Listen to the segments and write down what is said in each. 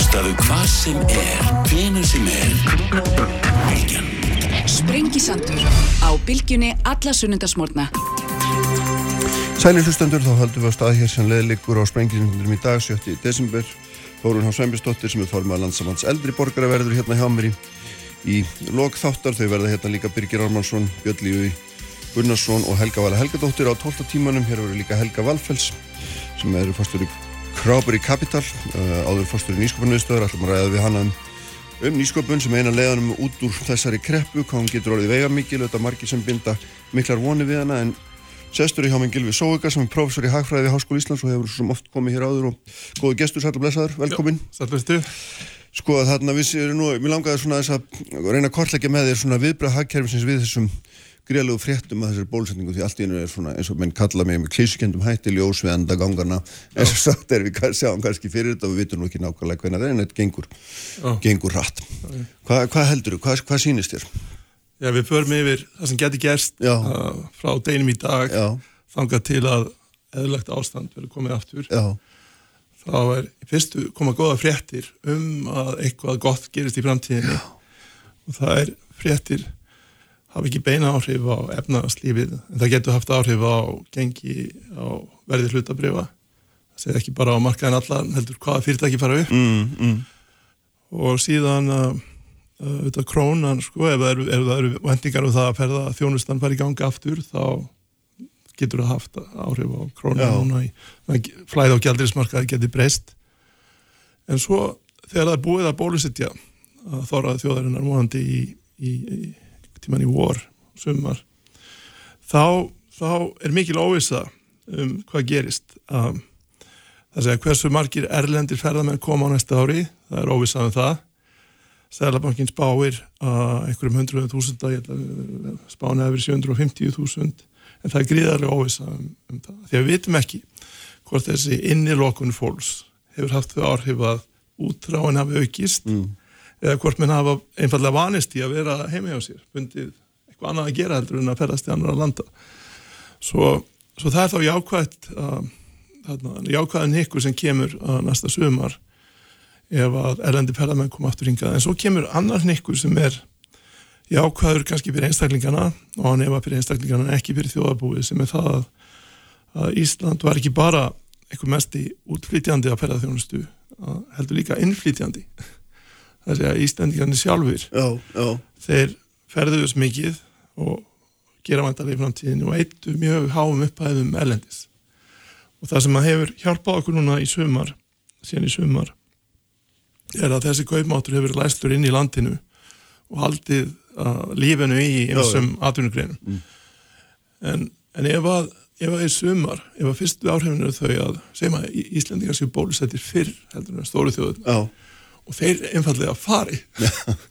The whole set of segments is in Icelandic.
Hlustaðu hvað sem er, hvena sem er. Bilgjan. Sprengisandur á bylgjunni alla sunnundasmórna. Sælir hlustendur, þá höldum við á stað hér sem leðlikur á sprengisindunum í dag, 7. desember. Þórun Há Sveinbjörnsdóttir sem er formað landsamanns eldri borgara verður hérna hjá mér í, í lok þáttar. Þau verða hérna líka Birgir Armansson, Björn Lífi Gunnarsson og Helga Vala Helgadóttir á 12. tímanum. Hér verður líka Helga Valfells sem eru fórstur í Krábur í Kapital, uh, áður fórstur í nýsköpunniðstöður. Ætlum að ræða við hana um, um nýsköpun sem eina leiðanum út úr þessari kreppu, hvað hún getur orðið vega mikil, auðvitað margir sem binda miklar voni við hana en Sestur í hjá minn Gilvi Sóvika sem er professor í Hagfræði við Háskóli Íslands og hefur svo oft komið hér áður og góðu gestur, sætla blessaður, velkomin. Sælverstu. Sko þarna við séum nú, mér langaði svona að reyna að kortleggja með þér svona viðbrað hagkerfisins við þessum gríðalegu fréttum að þessari bólusetningu því allt í einu er svona eins og menn kalla mig með klísukendum hætti ljós við enda gangarna eins og sagt er við sjáum kannski fyrir þetta og við vitum nú ekki nákvæmlega hvernig það er en þetta gengur, gengur rætt. Hva, hvað heldur þú? Hvað, hvað sýnist þér? Já, við förum yfir það sem getur gerst uh, frá deginum í dag Já. þangað til að eðlagt ástand verður komið aftur. Já. Þá er fyrstu koma góða fréttir um að eitthvað gott gerist í framtíðinni Já. og það er fréttir hafa ekki beina áhrif á efnaðarslífið en það getur haft áhrif á gengi á verði hlutabrifa það segir ekki bara á markaðin allan heldur hvaða fyrirtæki fara upp. Mm, mm. og síðan að uh, auðvitað krónan sko, ef það eru, ef það eru vendingar um það að ferða að þjónustan fari í gangi aftur þá getur það haft áhrif á krónan núna í flæð á gjaldrismarkaði getur breyst. En svo þegar það er búið að bólusittja að þóraði þjóðarinnar múandi í, í, í tíman í vor, sumar þá, þá er mikil óvisa um hvað gerist um, það segja hversu margir erlendir ferðamenn koma á næsta ári það er óvisað um það Sælabankin spáir að einhverjum hundruðum þúsunda, spána hefur 750.000 en það er gríðarlega óvisa um, um það. Því að við vitum ekki hvort þessi innilokun fólks hefur haft þau áhrif að útráin hafi aukist mm. Eða hvort menn hafa einfallega vanist í að vera heima hjá sér, bundið eitthvað annað að gera heldur en að ferðast í annar að landa. Svo, svo það er þá jákvægt, uh, jákvæðan ykkur sem kemur uh, næsta sumar ef að erlendi ferðarmenn koma aftur hingað en svo kemur annar nikkur sem er jákvæður kannski fyrir einstaklingana og hann hefa fyrir einstaklingana en ekki fyrir þjóðarbúið sem er það að, Ísland var ekki bara einhver mest í útflýtjandi að ferðarþjónustu heldur líka innflýtjandi það er að Íslandingarnir sjálfur já, já. þeir ferðuðs mikið og gera vantarlega í framtíðinu og eittu mjög háum upphæðum erlendis og það sem að hefur hjálpað okkur núna í sumar síðan í sumar er að þessi kaupmáttur hefur læstur inn í landinu og haldið uh, lífinu í einsum atvinnugreinum mm. en, en ef að ef að í sumar, ef að fyrstu áhrifinu þau að segjum að Íslandingar séu bólusettir fyrr heldur en stóru þjóðun Já. Og þeir einfallega fari.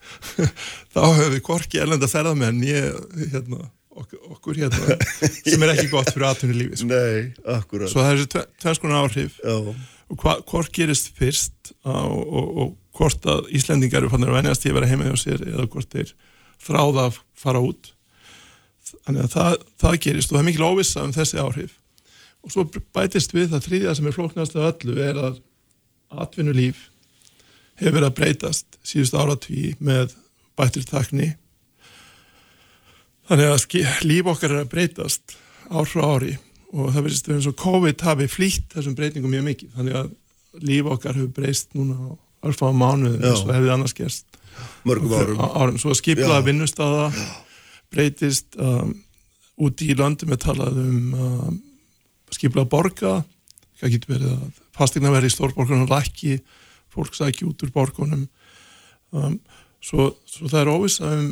Þá hefur við korki erlenda ferðamenn ég, hérna, okkur, okkur hérna sem er ekki gott fyrir atvinnulífi sko. Nei, akkurat. Svo það er þessi tvenns konar áhrif. Já. Og hvort gerist fyrst og, og hvort að Íslendingar eru fannir að venjast í að vera heima hjá sér eða hvort þeir þráða að fara út. Þannig að það, það gerist og það er mikil óvissa um þessi áhrif. Og svo bætist við það þrýðja sem er flóknast af öllu er að atvinnulíf hefur verið að breytast síðust áratví með bættir takni þannig að líf okkar er að breytast ár frá ári og það verðist eins og COVID hafi flýtt þessum breytingum mjög mikið. Þannig að líf okkar hefur breyst núna á örfáða mánuðu eins og hefði annars gerst. Mörgum árum, árum. svo að skiplaða vinnustada breytist um, út í löndum við talaðum um, skiplaða borga. Það getur verið að fastegna verið í stórborgunum rækki, fólk sækja út úr borgunum um, svo, svo það er óviss að um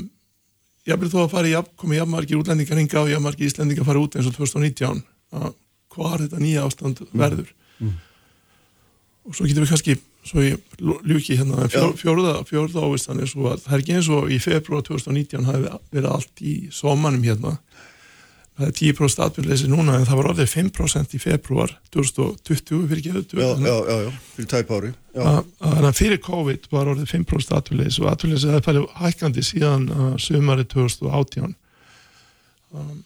ég vil þó að fara í komið jafnmargir útlendingar hinga og jafnmargir íslendingar fara út eins og 2019 að hvað þetta nýja ástand verður mm. Mm. og svo getur við kannski svo ég ljúki hérna fjör, fjörða, fjörða ávistan er svo að það er ekki eins og í februar 2019 hafi verið allt í somanum hérna það er 10% atvinnleysi núna en það var alveg 5% í februar 2020 fyrir ekki já, já, já, já, fyrir tæpári þannig að fyrir COVID var orðið 5% atvinnleysi og atvinnleysi það er fælið hækkandi síðan uh, sumari 2018 um,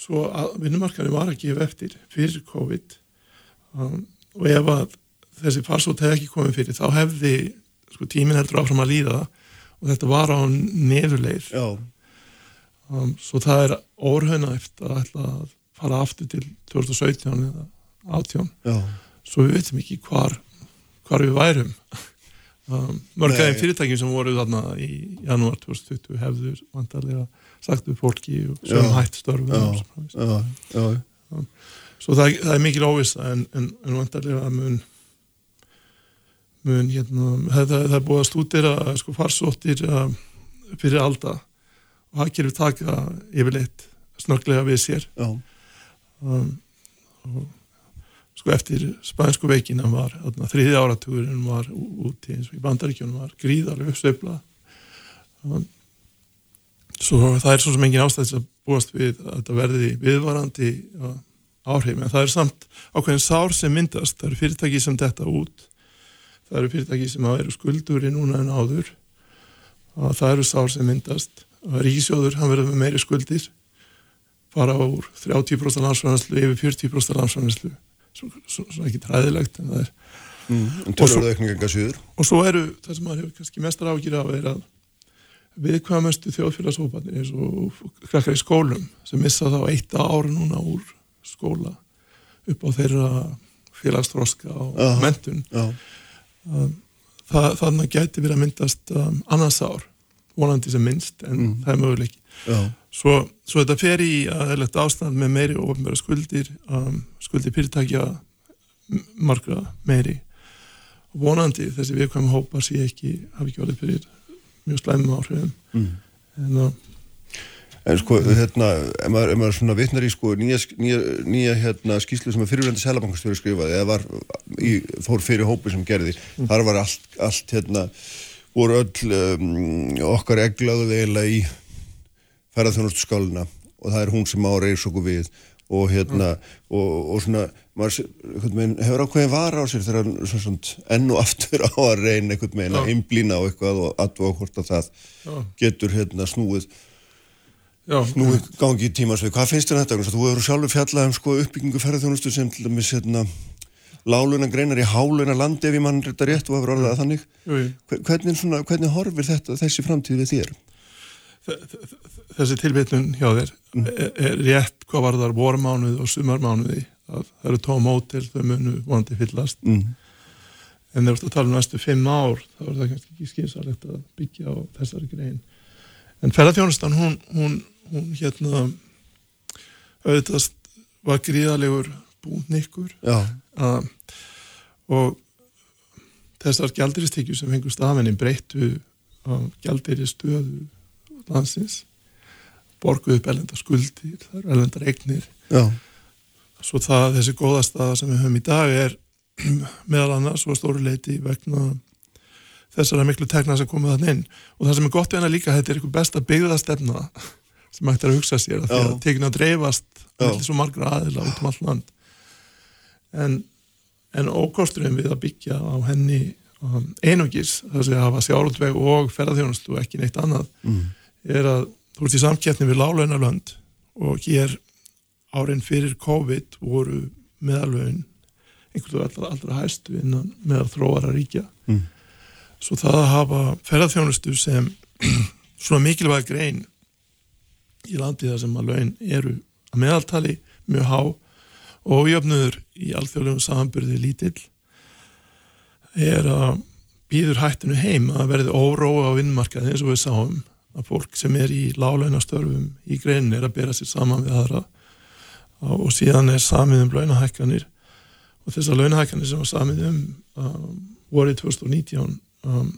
svo að vinnumarkaði var að gefa eftir fyrir COVID. Um, og ef að þessi farsót hefði ekki komið fyrir þá hefði sko tíminn heldur áfram að líða og þetta var á nefurleir Já, um, svo það er orðhönæft að ætla að fara aftur til 2017 eða 18 já, svo við veitum ekki hvar, hvar við værum. Um, mörg Nei. aðeim fyrirtækjum sem voru þarna í janúar 2020 hefðu vantarlega sagt upp fólki og sem hætt störfum og svo framvegis. já, já, svo það, það er mikil óvissa en, en, en vantarlega mun mun hérna það, það, það er búið að stúdira sko farsóttir uh, fyrir alda. Og hagkerfi taka yfirleitt snörglega við sér. Um, og sko eftir spænsku veikina var þriði áratugurinn var úti eins og í bandaríkjunum var gríðarlega uppsveifla. Um, svo það er svo sem engin ástæðis að búast við að þetta verði viðvarandi uh, áhrif en það er samt ákveðin sár sem myndast. Það eru fyrirtæki sem detta út. Það eru fyrirtæki sem hafa verið skulduri núna en áður. Og það eru sár sem myndast. Og ríkisjóður hann verður með meiri skuldir fara úr 30% landsfræðanslu yfir 40% landsfræðanslu svo, svo, svo ekki træðilegt en það er mm. Og svo- og svo eru það sem maður hefur kannski mestar ágjur af er að viðkvæmustu þjóðfélagshópanir eins og krakkar í skólum sem missa þá eitt ár núna úr skóla upp á þeirra félagsþroska og Aha. mentun það, þannig gæti verið að myndast um, annars ár vonandi sem minnst en Mm. það er möguleik já, svo, svo þetta fer í aðeinlegt ástand með meiri ofnbæra skuldir um, skuldir fyrirtækja margra meiri. Og vonandi þessi viðkvæm hópar sé ekki hafi ekki orðið fyrir mjög slæmum áhrifum. Mm. en uh, En sko, hérna, ef maður, maður svona vitnar í sko nýja, nýja, nýja hérna, skýslu sem að fyrirvændi selabankastjóri skrifaði eða var í, fór fyrir hópi sem gerði, þar var allt, allt hérna, voru öll um, okkar eglaðu eiginlega í ferðarþjónustu skálina og það er hún sem á að reysa okkur við og hérna, og, og svona maður veginn, hefur ákveðin vara á sér þegar hann svona, svona, enn og aftur á að reyna einhvern veginn að Já. einblína á eitthvað og aðvað hvort að það já, getur hérna snúið já, Nú gangi í tímasvið, hvað finnst þér um þetta? Þú hefur sjálfur fjallað um sko, uppbyggingu ferðarþjónustu sem til dæmis hérna, láluna greinar í háluna landi ef ég mann þetta rétt og hefur orðað það þannig. jú, jú. Hver- Hvernig, svona, hvernig horfir þetta, þessi framtíð við þér? Þessi tilvitnun hjá þér er, er rétt hvað var þar vormánuði og sumarmánuði að það eru tóm mótel þau munu vonandi fyllast. Mm. en þegar þú tala um næstu fimm ár þá er það kannski ekki skynsalegt að byggja á þessari grein. En ferðarþjónustan hún, hún, hún hérna auðvitað var gríðalegur búnnikkur Já, að, og þessar gjaldiristekjur sem fengur stafennin breyttu á gjaldiri stöðu landsins borguðu upp elenda skuldir, það eru elendar eignir. Já, svo það þessi góða staða sem við höfum í dag er meðal annars og stóru leiti vegna þessara miklu tekna sem komið þann inn. Og það sem er gott við hana líka þetta er eitthvað besta byggðastefna sem hægt er að hugsa sér að því að tekna að dreifast með svo margra aðila út um allt land. En, en ókosturinn við að byggja á henni um, einungis þess að hafa sjálfveg og ferðarþjónustu og ekki neitt annað mm. er að þú ert í samkeppni við lálaunalönd og hér árin fyrir COVID voru meðalvegin einhverju allra, allra hæstu innan meðal þróara ríkja Mm. svo það að hafa ferðarþjónustu sem svona mikilvæg grein í landi þar sem að laun eru að meðaltali mjög há og jöfnuður í alþjóðlegum samanburði lítill er að býður hættinu heim að verði óróa á vinnmarkaði eins og við sáum að fólk sem er í lálaunastörfum í greinin er að bera sér saman við aðra. Og síðan er samið um launahækkanir. Og þessar launahækkanir sem var samið um, um voru í 2019 um,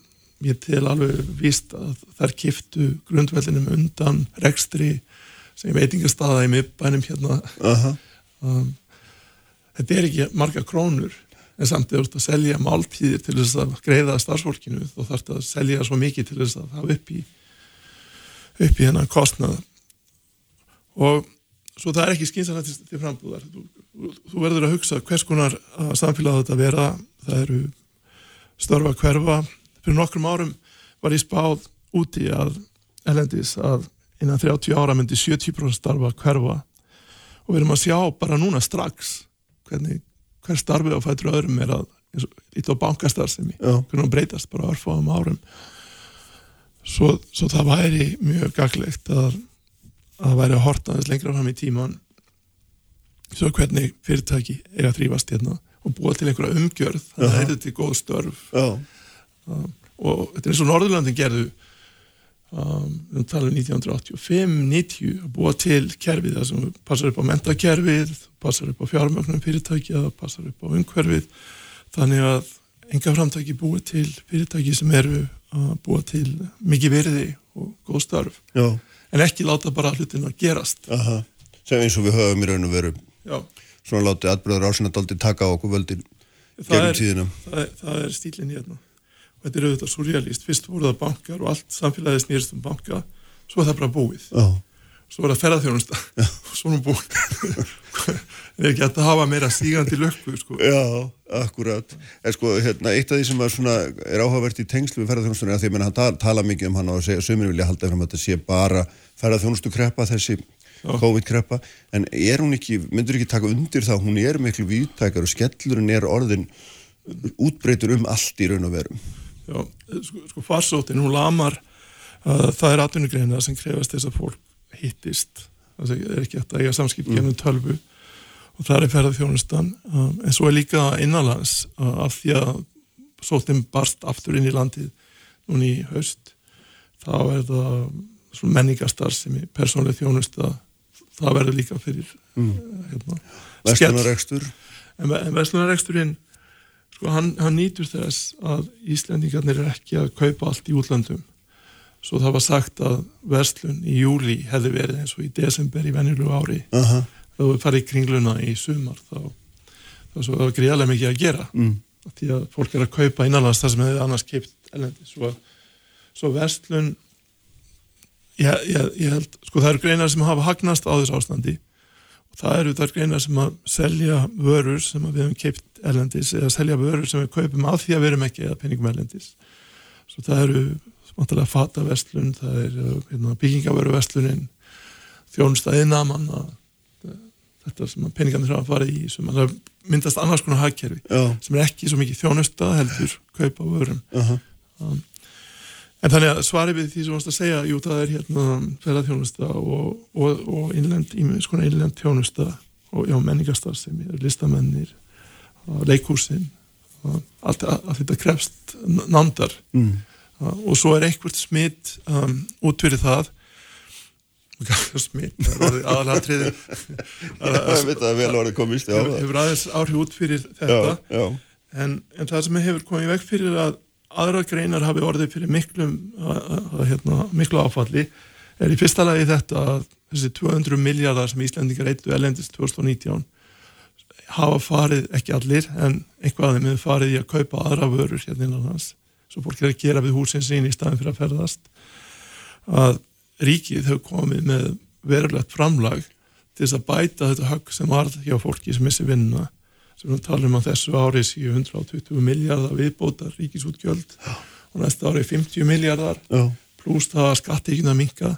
ég tel alveg víst að þær kiftu grundvellinum undan rekstri sem veitingastaða í miðbænum hérna. Aha, um, þetta er ekki marga krónur en samt þegar þú ert að selja máltíðir til þess að greiða starfsfólkinu þá þarf þetta að selja svo mikið til þess að hafa upp í upp í hennan kostnað. Og svo það er ekki skynsanlega til, til frambúðar. Þú, þú, verður að hugsa hvers konar að samfélag þetta vera. Það eru störfa hverfa. Fyrir nokkrum árum var ég spáð úti að elendis að innan 30 ára myndi 70% starfa hverfa. Og við erum að sjá bara núna strax hvernig hver starfið á fætur öðrum er að eins og lítið á bankastarðsemi Já. hvernig hún breytast bara á örfáum árum svo, svo það væri mjög gaglegt að að það væri að horta aðeins lengra fram í tíman svo hvernig fyrirtæki eiga að þrýfast hérna og búa til einhverja umgjörð þannig að það er til góð störf. Já, og þetta er eins og Norðurlandin gerðu um, við talum 1985-90 að búa til kerfið það sem passar upp á mentakerfið passar upp á fjármögnum fyrirtækja passar upp á umhverfið. Þannig að enga framtæki búa til fyrirtæki sem eru að búa til mikið virði og góð störf. Já, en ekki láta bara hlutin að gerast. Aha. Sem eins og við höfum í raun og veru Já, svona látið atbyrður ásynadaldi taka á okkur völdin það er, það er, það er stílinn hérna. Og þetta er auðvitað surrealist fyrst voru það bankar og allt samfélagið snýrst um banka svo er það bara búið. Já, svo er það ferðarþjónusta og svo er hún búið er ekki að hafa meira stígandi lökku sko. já, akkurat. En sko, hérna, eitt af því sem er, svona, er áhugavert í tengslu við ferðarþjónustunni er að því að hann tala, tala mikið um hann og segja, sömur vilja halda fram að þetta sé bara ferðarþjónustu kreppa þessi COVID-kreppa, en er hún ekki myndur ekki taka undir það, hún er miklu viðtækar og skellurinn er orðin útbreytur um allt í raun og verum Já, sko, sko farsóttin, hún lamar uh, það er atvinnugreina sem krefast þess að fólk hittist það er ekki hægt að eiga samskipt mm. genið tölvu og það er ferðarþjónustan um, en svo er líka innanlands uh, af því að sóttin barst aftur inn í landið núni í haust þá er það menningastar sem er persónlega þjónusta það verður líka fyrir mm. hérna, skell. Vestunarekstur, En, en Veslunareksturinn, sko, hann, hann nýtur þess að Íslendingarnir er ekki að kaupa allt í útlandum. Svo það var sagt að verslun í júli hefði verið eins og í desember í venjulegu ári. aha, Þegar við farið kringluna í sumar þá, þá svo það var greiðlega mikið að gera. mm. Því að fólk er að kaupa innanlands það sem hefði annars keipt elendi. Svo, svo verslun, ég, ég, ég held, sko það eru greinar sem hafa hagnast á þessu ástandi og það eru þar greinar sem að selja vörur sem að við hefum keipt erlendis eða selja vörur sem við kaupum af því að við erum ekki eða penningum erlendis svo það eru smáttalega fataverslun það er hérna, byggingavöruverslunin þjónustæðina manna þetta sem að penningarnir hafa farið í sem að myndast annars konar hagkerfi já, sem er ekki svo mikið þjónusta heldur kaupa vörum. Aha, En þannig að svarið við því sem varst að segja, jú það er hérna ferðarþjónusta og, og, og innlend, ímið skona innlend þjónusta og já, menningastarfsemi, listamennir, og leikhúsin, og allt að, að þetta krefst nándar mm. Og svo er einhvert smitt um, út fyrir það. Smitt, aðalatriði hefur, aðeins áhrif út fyrir þetta. Já, já, en, en það sem hefur komið vekk fyrir að aðra greinar hafi orðið fyrir miklum hérna, miklu áfalli er í fyrsta lagi þetta að þessi 200 miljardar sem Íslandingar eittu elendist 2019 hafa farið, ekki allir en einhvað af þeim hefur farið í að kaupa aðra vörur hérna innan hans svo fólk er að gera við húsin sín í staðin fyrir að ferðast að ríkið hefur komið með verulegt framlag til þess að bæta þetta högg sem varð hjá fólki sem missi vinnuna sem við talum að þessu ári séu 120 miljardar viðbótar ríkisútgjöld og næsta ári 50 miljardar pluss það að skattekjuna minka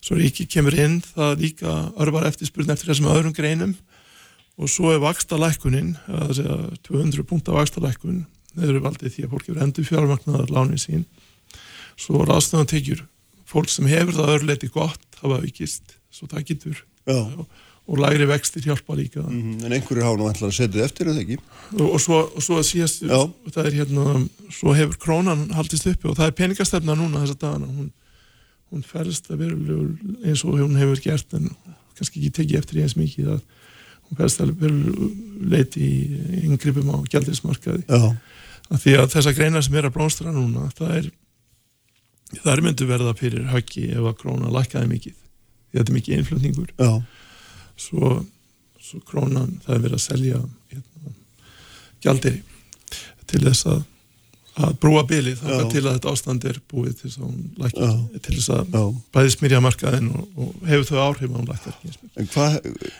svo ríki kemur inn það líka örvar eftirspurn eftir þessum öðrum greinum og svo er vakstalækkunin að segja 200 punta vakstalækkun eru valdið því að fólk hefur endur fjármagnaðar lánin sín. Svo ráðstöðan tekjur fólk sem hefur það örleiti gott hafa aukist svo það getur já. og lægri vextir hjálpa líka. Mm, en einhverjur hafa nú ætla að setja eftir eða ekki? Og, og svo, og svo að síðast það er hérna, svo hefur krónan haldist uppi og það er peningastefna núna þessa dagana, hún, hún ferðist að vera eins og hún hefur gert en kannski ekki tekið eftir eins mikið að hún ferðist að vera leiti í yngrippum á gældismarkaði já, að því að þessa greinar sem er að blómstra núna það er það er myndu verða fyrir höggi ef að krónan lækkaði mikið. Því að þetta er mikið innflutningur. Já, svo, svo krónan það er verið að selja hérna, gjaldiri til þess að, að brúa bilið þangað Já. til að þetta ástand er búið til þess að hún lækkar Já. til þess að já. bæði smyrja markaðin og, og hefur þau áhrif að hún mikið. en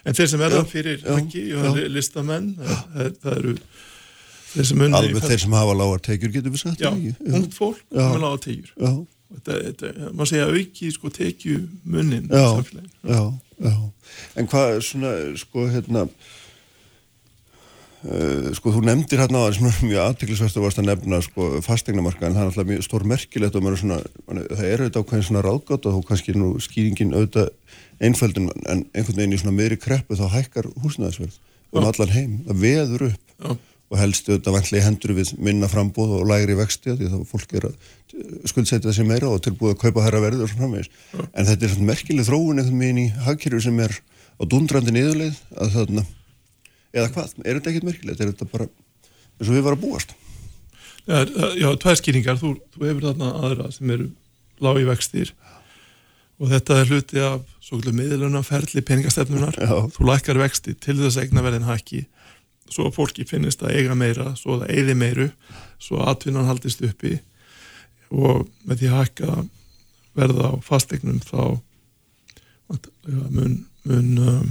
en þeir sem verða fyrir höggi og listamenn það, það, eru alveg þeir sem hafa lágar tekjur getur við sagt já, ungt fólk vil á tegjur þetta, þetta, maður segja auki sko tekju munnin Já. já, já. En hvað svona, sko, hérna Uh, sko þú nefndir hérna á það sem er mjög aðtiklisvægt að varst að nefna sko fastegnamarka en það er alltaf mjög stór merkilegt og svona, það er auðvitað ákveðin svona ráðgátt og þú kannski nú skýringin auðvitað einföldin en einhvern veginn í svona meðri kreppu þá hækkar húsnæðisverð um allan heim, það veður upp. Já. Og helst auðvitað vantlega hendur við minna frambóð og lægri vexti því þá fólk er að skuldsetja þessi meira og tilbúið að kaupa herra verður og svona framvegis. En þetta er svona merkileg þróun einhvern veginn í hagkerfi sem er á dundrandi niðurleið að þarna eða hvað, er þetta ekkert merkilegt, er þetta bara eins og við varum að búast? Já, já tvær skýringar, þú, þú hefur þarna aðra sem eru lági vextir. Og þetta er hluti af svo kvöldu miðluna ferli peningastefnunar Já. þú lækkar vexti til þess að eigna verðin hækki svo fólki finnist að eiga meira svo það eigði meiru svo atvinnan haldist uppi. Og með því að hækka verða á fastegnum þá mun, mun um,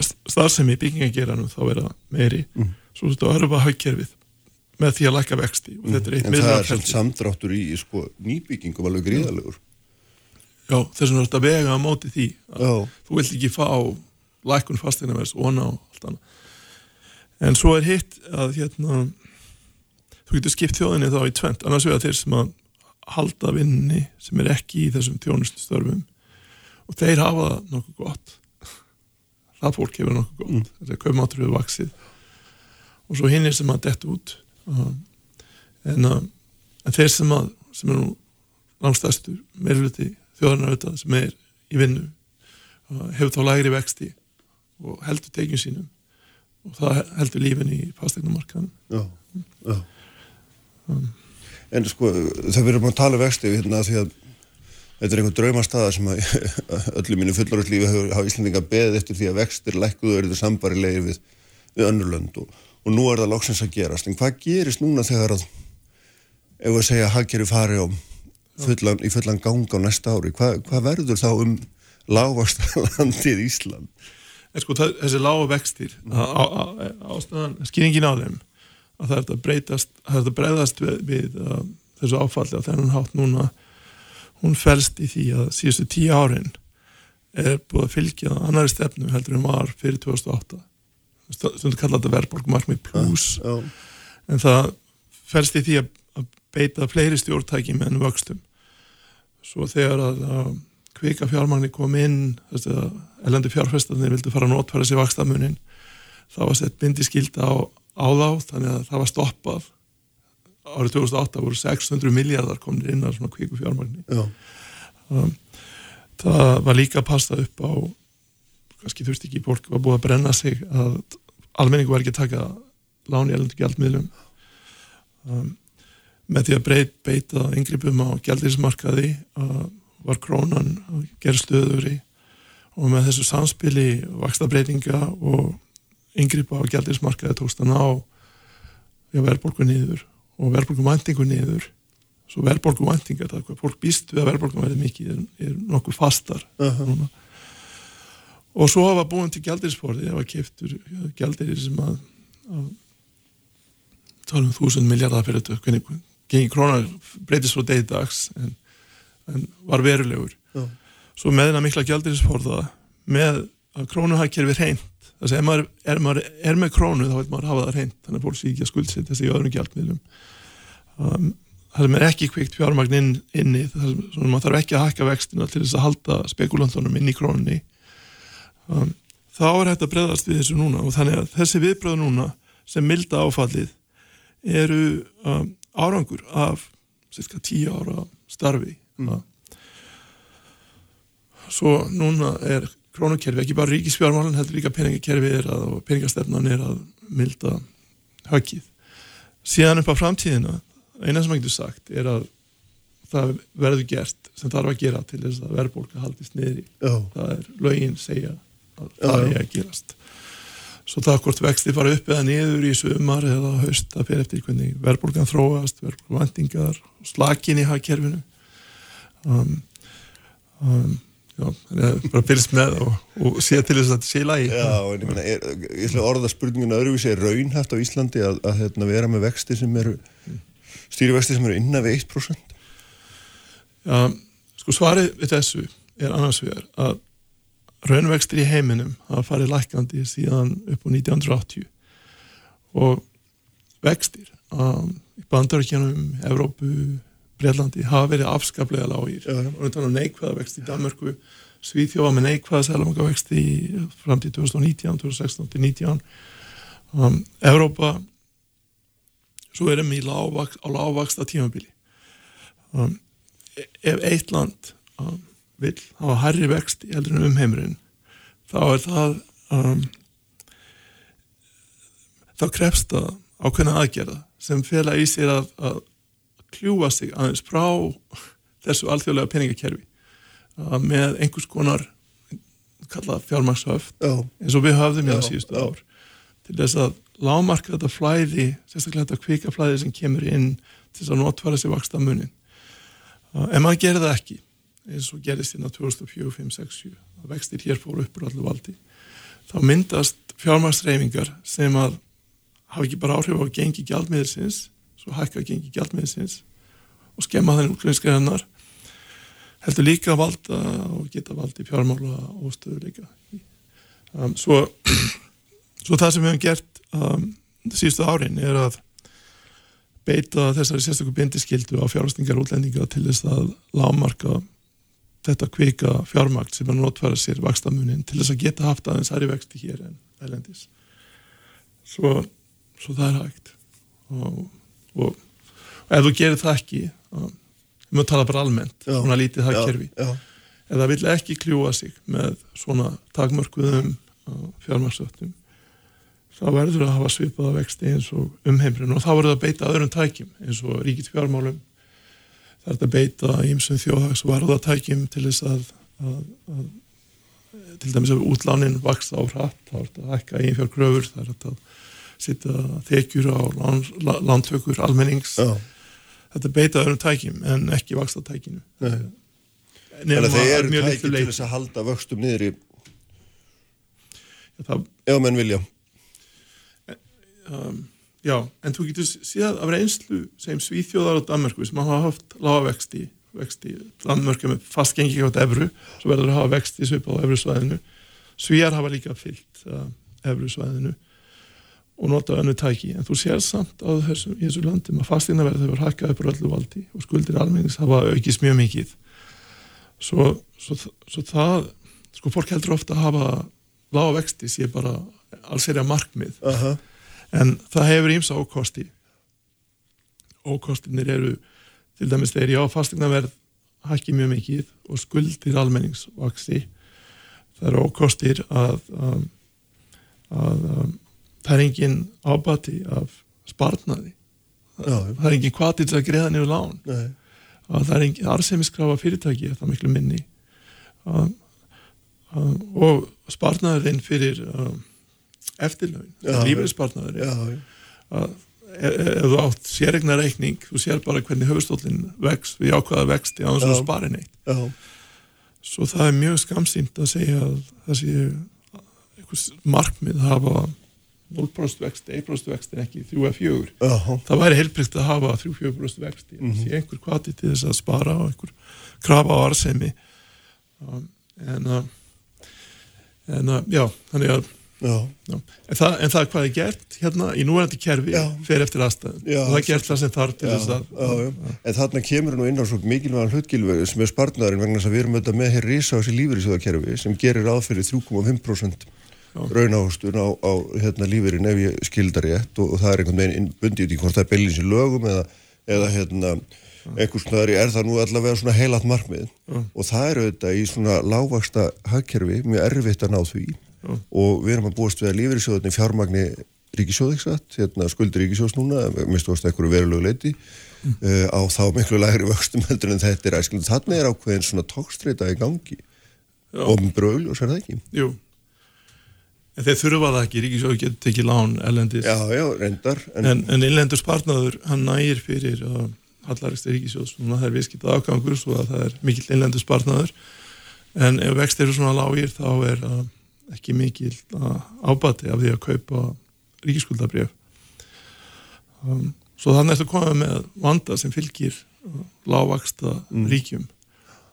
starfsemi byggingageranum þá vera meiri. Mm. svo þú veist að örfa hagkerfið með því að lækka vexti. Og þetta er eitt en það er miðlunarferli. samt samdráttur í sko, nýbyggingum alveg gríðalegur Já, þess vegna er þetta vega á móti því þú vilt ekki fá lækun fastegnavers og ná allt annað en svo er hitt að hérna þú getur skipt þjóðinni þá í tvent annars vegar þeir sem að halda vinni sem er ekki í þessum þjónustustörfum og þeir hafa nokkuð gott. Það fólk hefur nokkuð gott. Mm. þetta er kaupmáttur hefur vaksið og svo hinn er sem að dett út um, en, uh, en þeir sem að sem er nú langstæstur meirfluti þjóðarnar auðvitað sem er í vinnu uh, hefur þá lægri vexti og heldur tekjum sínum og það heldur lífin í fastegnumarkaðan Já, já. En sko, það verður maður að tala um vexti hérna því að þetta er einhver draumastaða sem að öllu mínu fullorðslífi hafa Íslandinga beðið eftir því að vextir lækkuðu eru þau sambarilegir við, við önnurlönd og, og nú er það loksins að gerast. En hvað gerist núna þegar að, ef við segja að hagkerfi fari á fullan, í fullan gang á næsta ári, Hva, hvað verður þá um lágvastalandið Ísland? En sko þessi lága vextir að- ástæðan, skýringin á þeim að það er þetta breytast það er þetta breyðast við, við uh, þessu áfalli á þennan hátt núna. Hún felst í því að síðustu tíu árin er búið að fylgja annari stefnu heldur en var fyrir 2008 stundu kalla þetta verðbólkumarkmið plus. Já, en það felst í því að, að beita fleiri stjórntækjum en vöxtum. Svo þegar að, að kvika fjármagni kom inn þess að elendi fjárfestarnir vildu fara að notfæra sér vakstamunin þá var sett bindiskilda á, á þá þannig að það var stoppað. Árið 2008 voru 600 miljardar komin inn að svona kviku fjármagni. Já, það var líka að passa upp á kannski þurfti ekki fólk var búið að brenna sig að almenningu var ekki að taka lán í elendu gjaldmiðlum. Um, með því að breyt, beita yngrippum á gjaldirismarkaði uh, var krónan að gera stöðuri og með þessu samspili vaksta breytinga og yngripa á gjaldirismarkaði tókst að ná verðbólku niður og verðbólku væntingu niður. Svo verðbólku væntingar, það er hvað fólk býst við að verðbólku verði mikið er, er nokkuð fastar núna. Og svo hafa búin til gjaldirisforði hafa keftur gjaldirir sem að, að tala um þúsund miljardar fyrir þetta. Hvernig gengi krónar breytist frá degi dags en, en var verulegur. Já. Svo með þennan mikla gjaldirisforða með krónuhagkerfi reynd þess að ef maður er, maður er með krónu þá vil maður hafa það reynd þannig að fólk sé ekki að skuldsetja sig í öðrum gjaldmiðlum. Um, það sem er ekki kvikt fjármagn inn, inni það sem maður þarf ekki að hækka vextina til þess að halda spekulantunum inn í krónunni. Um, þá er hægt að breyðast við þessu núna og þannig að þessi viðbröð núna sem milda áfallið eru um, árangur af cirka tíu ára starfi. Mm. Svo núna er krónukerfi, ekki bara ríkisfjármálun heldur líka peningakerfi er að og peningastefnan er að milda höggið. Síðan upp á framtíðina eina sem ég getur sagt er að það verður gert sem þarf að gera til þess að verðbólka haldist niðri. Já, það er lögin segja að það er að gerast. Svo það hvort vexti fara upp eða niður í sumar eða haust það fyrir eftir hvernig verðbólgan þróast verðbólgvæntingar, slakin í hagkerfinu. Um, um, já, að bara byrjast með og, og sé til þess að þetta sé í lagi. Já, en ég meina, er, ég ætla að orða spurninguna öðruvísi er raunhæft á Íslandi að, að hérna, vera með vexti sem eru stýrivexti sem eru innan við 1% Já, sko svarið við þessu er annars vegar að raunvextir í heiminum hafa farið lækandi síðan upp á 1980 og vextir um, í bandaríkjanum, Evrópu Breitlandi hafa verið afskaplega lágir. Og við talum neikvæða vexti í Danmörku Svíþjóða með neikvæða selamanga vexti fram til 2019, 2016 til 19 um, Evrópa svo erum við í lágvaks, á lágvaksta tímabili um, e- ef eitt land um, vil hafa hærri vexti heldur en umheimurinn þá er það um, þá krefst það ákveðna aðgerða sem fela í sér að, að kljúa sig aðeins frá þessu alþjóðlega peningakerfi með einhvers konar kallað fjármagnshöft Já, eins og við höfðum í Já, það síðustu ár til þess að lámarka þetta flæði sérstaklega þetta kvika flæði sem kemur inn til þess að notfæra sér vaksta munin uh, en maður gerir það ekki eins og gerist hérna 2004, 5, 6, 7 að vextir hér fóru upp úr allir valdi. Þá myndast fjármagsreifingar sem að hafa ekki bara áhrif á gengi gjaldmiðilsins svo hækka gengi gjaldmiðilsins og skemma þannig útgrunnsgreinar heldur líka að valda og geta valdi fjármála og stöðuleika um, svo, svo það sem við hefum gert um, síðustu árin er að beita þessari sérstöku bindiskildu á fjárhastingar útlendinga til þess að lámarka þetta kvika fjármagt sem er notfæra sér vakstamunin til þess að geta haft aðeins aðri vexti hér en ælendis svo, svo það er hægt. Og, og, og ef þú gerir það ekki við mögum tala bara almennt Já. svona lítið það já, kerfi já, ef það vill ekki kljúa sig með svona takmörkuðum fjármarsöftum þá verður að hafa svipaða vexti eins og umheimrun og þá verður það að beita öðrum tækjum eins og ríkit fjármálum það er að beita ímsum þjóðhags varðatækjum til þess að, að, að til dæmis ef útlánin vaksa á hratt þá er þetta að hækka eigin fjárgröfur það er að sitja þekjur á lántökur almennings. Já. þetta beita öðrum tækjum en ekki vaksta tækinu Þannig að þeir eru tæki til þess að halda vöxtum niður í það, ef menn vilja. Um, já, en þú getur séð af reynslu sem Svíþjóðar og Danmörku sem hafa haft lága vexti, vexti. Danmörku með fast gengi átt evru svo verður að hafa vexti svipað á evru svæðinu Svíjar hafa líka fyllt uh, evru svæðinu og nota önnu tæki, en þú sér samt á þessu, þessu landum að fastinnaverð hefur hækkað upp á öllu valdi og skuldir almennings hafa aukist mjög mikið. Svo, svo, svo það sko fólk heldur ofta að hafa lága vexti sé bara alls er að markmið. Aha. en það hefur ímsa ókosti. Ókostinir eru til dæmis þegar ég á fastegnaverð hækki mjög mikið og skuldir almenningsvaksi það eru ókostir að, að um, það er engin ábati af sparnaði. Já, það er engin kvati til að greiða niður lán. Nei, að það er engin arsemiskrafa fyrirtæki er það miklu minni. Um, um, og sparnaðurinn fyrir um, eftirlaun, Já. lífeyrisparnaður já, já, að ef, þú átt séregna reikning þú sér bara hvernig höfustóllin vex við ákvaða vexti á þess að Já. spara neitt. Já, svo það er mjög skamsýnt að segja að það sé markmið að hafa 0% vexti, 1% vexti en ekki 3-4 já, það væri heilbrygt að hafa 3-4% vexti mm -hmm. einhver kvati til þess að spara og einhver krafa á arsemi um, en uh, en uh, já, þannig að já, já. En, það, en það hvað er gert hérna í núverandi kerfi Já. fer eftir aðstæðum og það er gert það sem þarf til þess að já, já. En þarna kemur nú inn á svo mikilvægan hlutgilvegi sem er spartnaðurinn vegna þess að við erum auðvitað með hér risa á þessi lífeyrissjóðakerfi sem gerir fyrir 3,5% Já. raunávostun á, á hérna, lífeyrin ef ég skildar rétt og, og það er einhvern veginn bundið í hvort það er bellins í lögum eða, eða hérna, einhvers staðar er það nú allavega svona heilat markmið Já. og það er auðvitað í svona lágvaksta hagkerfi mjög erfitt að ná því Já. og við erum að búast við að lífeyrissjóðinni fjármagni ríkisjóðiksat, hérna skuldir ríkisjóðs núna, mistu ást ekkur verulegu leiti uh, á þá miklu lægri vöxtum heldur en þetta er æskilin. Þannig er ákveðin svona tókstreita í gangi og bröðl og sér það ekki. jú en þeir þurfa það ekki, Ríkisjóður getur tekið lán ellendis Já, já, reyndar. En, en, en innlendur sparnaður hann nægir fyrir uh, hallarist ríkisjóðs það er viðskipt afgangur svo að það er mikill innlendur sparnaður. En ef vext eru svona lágir þá er uh, ekki mikill uh, ábati af því að kaupa ríkiskuldabrjöf um, svo þannig ertu komið með vanda sem fylgir uh, lágvaksta ríkjum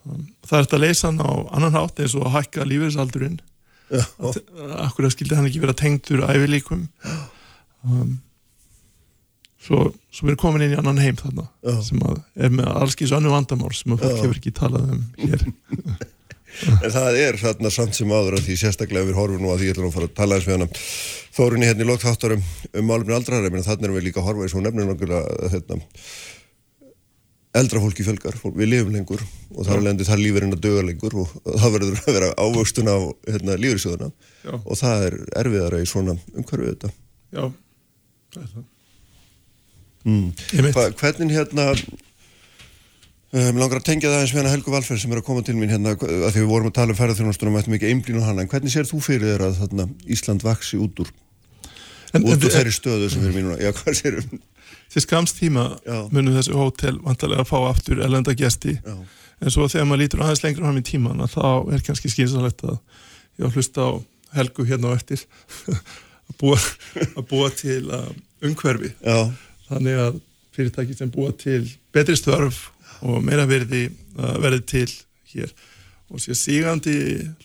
um, það er þetta að leysa hann á annan hátt eins og að hækka lífeyrisaldurinn. já, akkur að skildi hann ekki vera tengdur ævilíkum um, svo, svo við erum komin inn í annan heim þarna Já. sem að er með allskís önnu vandamál sem að fólk Já. hefur ekki talað um hér En það er þarna samt sem áður að því sérstaklega við horfum nú að því ég ætla nú að fara að tala eins við hana Þórunni hérna í lokþáttarum um málumni aldrar en þannig erum við líka að horfa í svo náttúrulega hérna, eldra fólki fjölgar, fólk, við lifum lengur og þar alveg það lífurinn að döga lengur og það verður að vera ávöxtun á hérna, lífurisjóðuna Já. og það er erfiðara í svona umhverfið þetta Já, það er það mm. Hva, Hvernig hérna um, langar að tengja það eins við hana Helgu Valferð sem er að koma til mín hérna að því við vorum að tala um ferðarþjónastunum og ættum ekki einblín á hana en hvernig sér þú fyrir þér að þarna, Ísland vaksi út úr En, út úr þeirri stöðu sem í núna Já, hvað sér um? Til skams tíma Já. munum þessi hótel vantarlega að fá aftur elenda gesti. Já, en svo þegar maður lítur aðeins lengur fram í tíman þá er kannski skynsalegt að ég hlusta á Helgu hérna á eftir að búa, að búa til uh, umhverfi. Já, þannig að fyrirtæki sem búa til betri störf og meira verði uh, verði til hér. Og sé sígandi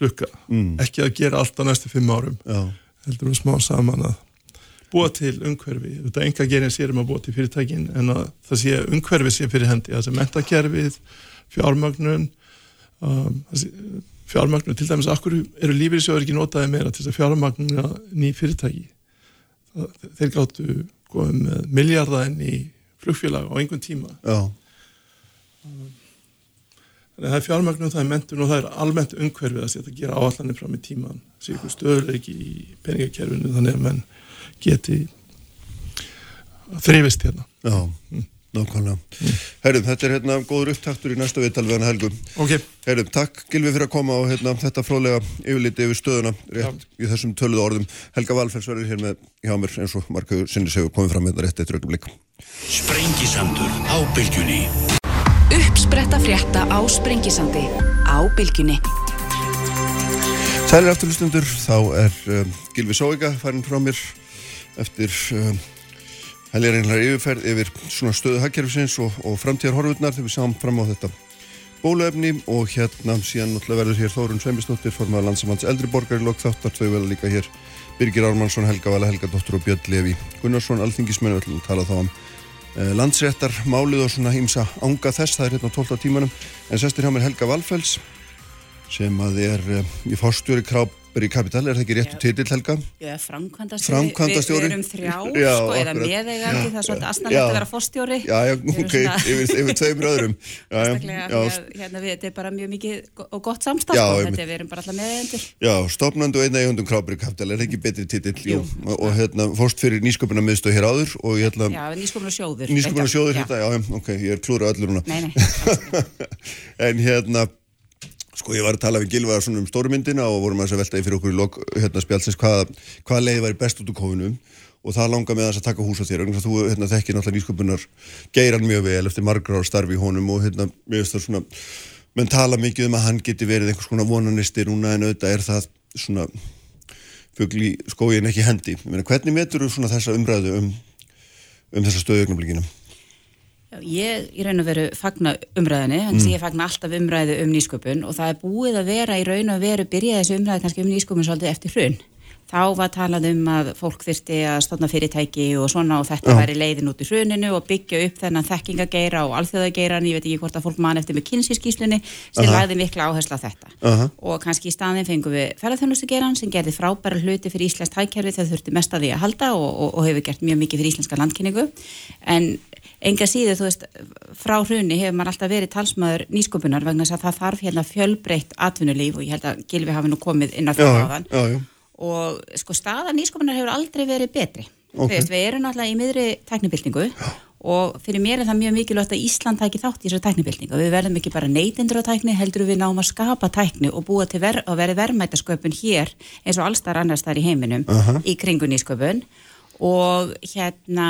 lukka. Mm. ekki að gera allt á næstu fimm árum. Já, heldur við smá saman að búa til umhverfi. Þetta enga gerin sér um að búa til fyrirtækin en að það sé umhverfi sé fyrir hendi. Það sé mentakerfið, fjármögnun um, sé- fjármögnun, til dæmis akkur eru lífyrirsjóður ekki notaði meira til þess að fjármögnuna ný fyrirtæki? Það, þeir gáttu góðum með miljardæn í flugfélag á einhvern tíma. Að það er fjármögnum, það er mentun og það er almennt umhverfið að setja að gera áallanir fram í tíman, sé ykkur stöðuleiki í peningakerfinu þannig að menn geti þrifist hérna. já, nákvæmlega. Herrum, þetta er hérna góður upptaktur í næsta viðtal við hana Helgu. Ok, Herrum, takk Gilvi fyrir að koma og hérna, þetta fróðlega yfirliti yfir stöðuna rétt í þessum töluðu orðum. Helga Valfells verður hér með hjá mér eins og markaðu sinni segur komið fram hérna rétt eitt rögnum Sprengisandur á bylgjunni. Uppspretta frétta á Sprengisandi á Bylgjunni. Sælir afturlustundur, þá er um, Gilvi Sóiga farin frá mér eftir um, helgar einhverjar yfirferð yfir svona stöðu hagkerfisins og, og framtíðar horfurnar þegar við sjáum fram á þetta bóluefni og hérna síðan verður hér Þórun Sveimistóttir formaður landsamanns eldri borgar í lok þáttar þau vel líka hér Birgir Ármannsson, Helga Vala, Helga Dóttur og Björn Levi Gunnarsson, alþingismenn við ætlum að tala þá um uh, landsréttar málið og svona hýmsa ánga þess, það er hérna á 12. tímanum en sestir hjá mér Helga Valfells sem að er uh, í fórstjóri Kráberi Kapital, er það ekki réttu titill Helga? Já, framkvæmdastjóri. Við, erum þrjá, Já, sko, eða akkurat. meðeigandi, það er svolítið Já. aðstæðanlegt að vera fórstjóri. Já, já, ok, yfir, yfir tveimur öðrum Já, já, Sérstaklega, já, því að, hérna, við, þetta er bara mjög mikið og gott samstaf, Já, sko, einmitt. þetta er, við erum bara alltaf meðeigendur. Já, stopnandi og einna eigundum Kráberi Kapital, er það ekki betri titill? Og, og hérna, fórst fyrir nýsköpuna miðstöð hér áður og ætla Já, nýskomur sjóður. Nýsköpuna sjóður Já. hérna, já, ok, ég er klúra öllur núna Nei, nei, hérna, sko ég var að tala við Gilvaðar svona um stórmyndina og vorum að velta í fyrir okkur í lok hérna spjálsins hvað, hvað leiði væri best út úr kófinu og það langar með þess að taka hús á þér þú hérna, þekkir náttúrulega nýsköpunar geiran mjög vel eftir margra ára starfi í honum og hérna, finnst það svona menn tala mikið um að hann geti verið einhvers konar vonanisti núna en auðvitað er það svona fugl í skóin ekki hendi hvernig metur þú þessa umræðu um, um þessa stöðugnablikina? Ég í raun og veru fagna umræðinni, þannig Mm. að ég fagna alltaf umræðu um nýsköpun og það er búið að vera í raun og veru byrjaði þessu umræðu kannski um nýsköpun svolítið eftir hrun. Þá var talað um að fólk þyrfti að stofna fyrirtæki og svona og þetta væri leiðin út í hruninu og byggja upp þennan þekkingageira og alþjóðageiran, ég veit ekki hvort að fólk man eftir með kynnsískíslunni sem Aha. lagði mikla áherslu á þetta. Aha. Og kannski í staðin fengum við ferðarþjónustugeiran sem gerði frábæra hluti fyrir íslenskt hækkerfi þegar þurfti mest að því að halda og, og, og hefur gert mjög mikið fyrir íslenska landkynningu. En enga síður, þú veist, frá hruni hefur maður alltaf verið talsmaður nýsköpunar vegna þess að það þarf hérna fjölbreytt atvinnulíf og ég held að Gilvi hafi nú komið inn á það áðan. Og sko staða nýsköpunar hefur aldrei verið betri. Ok. Þú veist, við erum náttúrulega í miðri tæknibildingu og fyrir mér er það mjög mikilvægt að Ísland tæki þátt í þessu tæknibildingu. Við verðum ekki bara neytendur á tækni, heldur við náum að skapa tækni og búa til ver að vera verðmætasköpun hér eins og allstar annars þar í heiminum Aha. í kringu nýsköpun og hérna,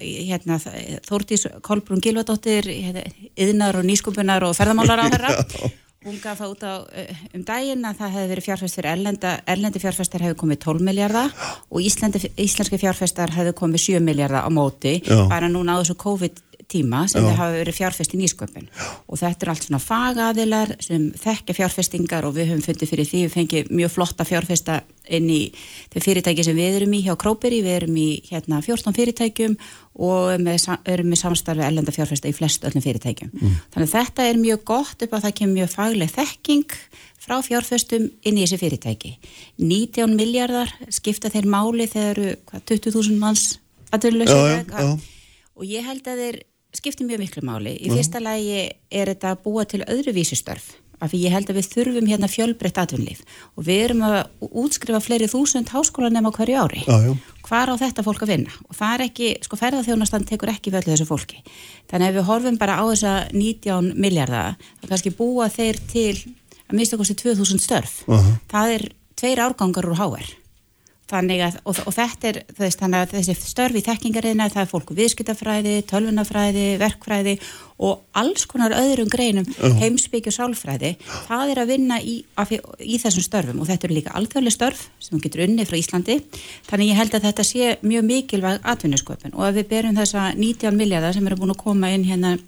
hérna Þórdís Kolbrún Gilvadóttir hérna, yðnar og nýsköpunar og ferðamálar á þeirra hún gaf það út á uh, um daginn að það hefði verið fjárfest fyrir erlenda, erlendi fjárfestar hefði komið 12 miljardar og Íslandi, íslenski fjárfestar hefði komið 7 miljardar á móti Já. bara núna á þessu COVID tíma sem það hafa verið fjárfest í nýsköpun. Og þetta er allt svona fagaðilar sem þekkja fjárfestingar og við höfum fundið fyrir því. Við fengið mjög flotta fjárfesta inn í þau fyrirtæki sem við erum í hjá Króperi, við erum í hérna 14 fyrirtækjum og með, erum með samstarfi ellenda fjárfesta í flest öllum fyrirtækjum. Þannig að þetta er mjög gott upp að það kemur mjög fagleg þekking frá fjárfestum inn í þessi fyrirtæki. 19 miljardar skipta þeir máli þegar eru hvað, 20.000 manns aðurlösa og ég held að þeir skipti mjög miklu máli. Í fyrsta lagi er þetta að búa til öðruvísi störf af því ég held að við þurfum hérna fjölbreytt atvinnlíf og við erum að útskrifa fleiri þúsund háskólanema á hverju ári. Já, já. Hvar á þetta fólk að vinna? Og það er ekki, sko ferðarþjónastan tekur ekki við öllu þessu fólki. Þannig að við horfum bara á þessa 19 miljardar, þá kannski búa þeir til að mista kosti 2000 störf. Aha. Það er tveir árgangar úr HR. Þannig að, og, og þetta er, veist, þannig að þessi störf í þekkingariðna, það er fólk úr viðskiptafræði, tölvunafræði, verkfræði og alls konar öðrum greinum, heimsbyggju sálfræði, það er að vinna í, af, í þessum störfum. Og þetta eru líka alþjóðlega störf sem getur unni frá Íslandi, þannig ég held að þetta sé mjög mikilvæg atvinnusköpun. Og ef við berum þessa 19 miljardar sem eru búin að koma inn hérna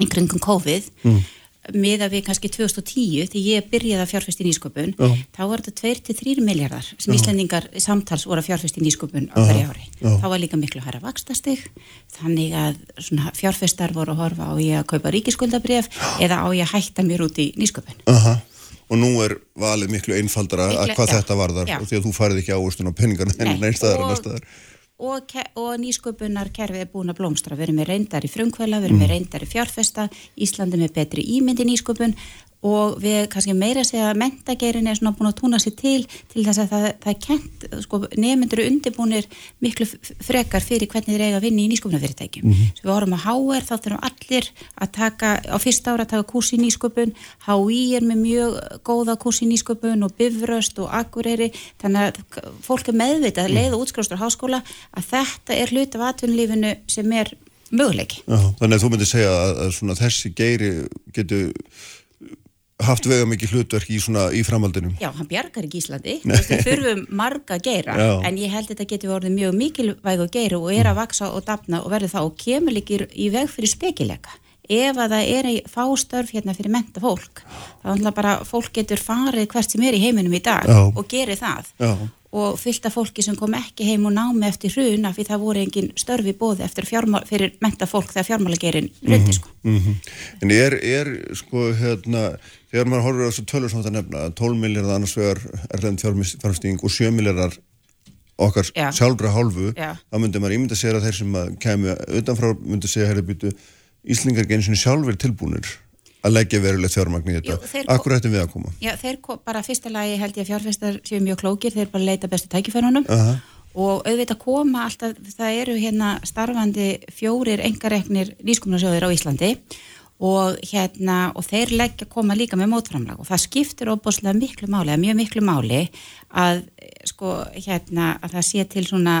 í kringum COVID, með að við kannski 2010 því ég byrjaði að fjárfæst í nýsköpun Já. þá var þetta 2-3 miljardar sem Íslendingar samtals voru að fjárfæst í nýsköpun á hverju ári. já. Þá var líka miklu hæra vakstastig þannig að svona fjárfæstar voru að horfa á ég að kaupa ríkiskuldabref eða á ég að hætta mér út í nýsköpun. Aha. Og nú er valið miklu einfaldara Miklu- að hvað já, þetta varðar já. og því að þú farið ekki ávustun á peningarna en en og, næst staðar. Og, og nýsköpunar kerfið er búin að blómstra. Við erum með reyndar í frumkvæla, við erum með reyndar í fjárfesta. Íslandi með betri ímyndi nýsköpun og við kannski meira segja að mentagerin er svona búin að túna sér til til þess að það, það er kent sko, nefnendur eru undirbúnir miklu frekar fyrir hvernig þeir eiga að vinna í nýsköpunarfyrirtækjum Mhm. svo við horfum að HR þá þurfum allir að taka á fyrsta ára að taka kurs í nýsköpun HÍ er með mjög góða kurs í nýsköpun og Bifröst og Akureyri þannig að fólk er meðvitað að leiða útskrifstur háskóla að þetta er hlut af atvinnulífinu sem er möguleiki. Já, þannig að þú myndir segja að, að svona þessi geiri getur haft vega mikið hlutverk í svona í framhaldinu. Já, hann bjargar ekki Íslandi, við þurfum marga geira, Já. en ég held að þetta getur orðið mjög mikilvæg og geira og er að vaksa og dafna og verður það og kemur líkir í veg fyrir spekileika. Ef að það er í fástörf hérna fyrir menta fólk, þá er bara fólk getur farið hvert sem er í heiminum í dag Já. og gerir það. Já. Og fyllt af fólki sem kom ekki heim og námi eftir hrun af því það voru engin störfi bóði eftir fjármál, fyrir menta fólk þegar fjármálagerin hrundi sko. Mm En er, er sko hérna, þegar maður horfir á þessu tölur sem þetta nefna, 12 miljardar annars vegar erlend fjármstíðing og 7 miljardar okkar Já. sjálfra hálfu, Já. þá myndi maður ímynda sér að þeir sem kemur utanfrá myndi segja, herri býtu, Íslingar eins og sjálfur tilbúnir að leggja verulegt fjármagn í þetta. Akkur ættum við að koma? Já, þeir ko- bara fyrsta lagi held ég að fjárfestar séu mjög klókir, þeir bara leita bestu tækifærunum Aha. og auðvitað koma alltaf, það eru hérna starfandi fjórir engareknir nýskumnarsjóðir á Íslandi og hérna, og þeir leggja koma líka með mótframlag og það skiptir óbúslega miklu máli, mjög miklu máli að sko hérna að það sé til svona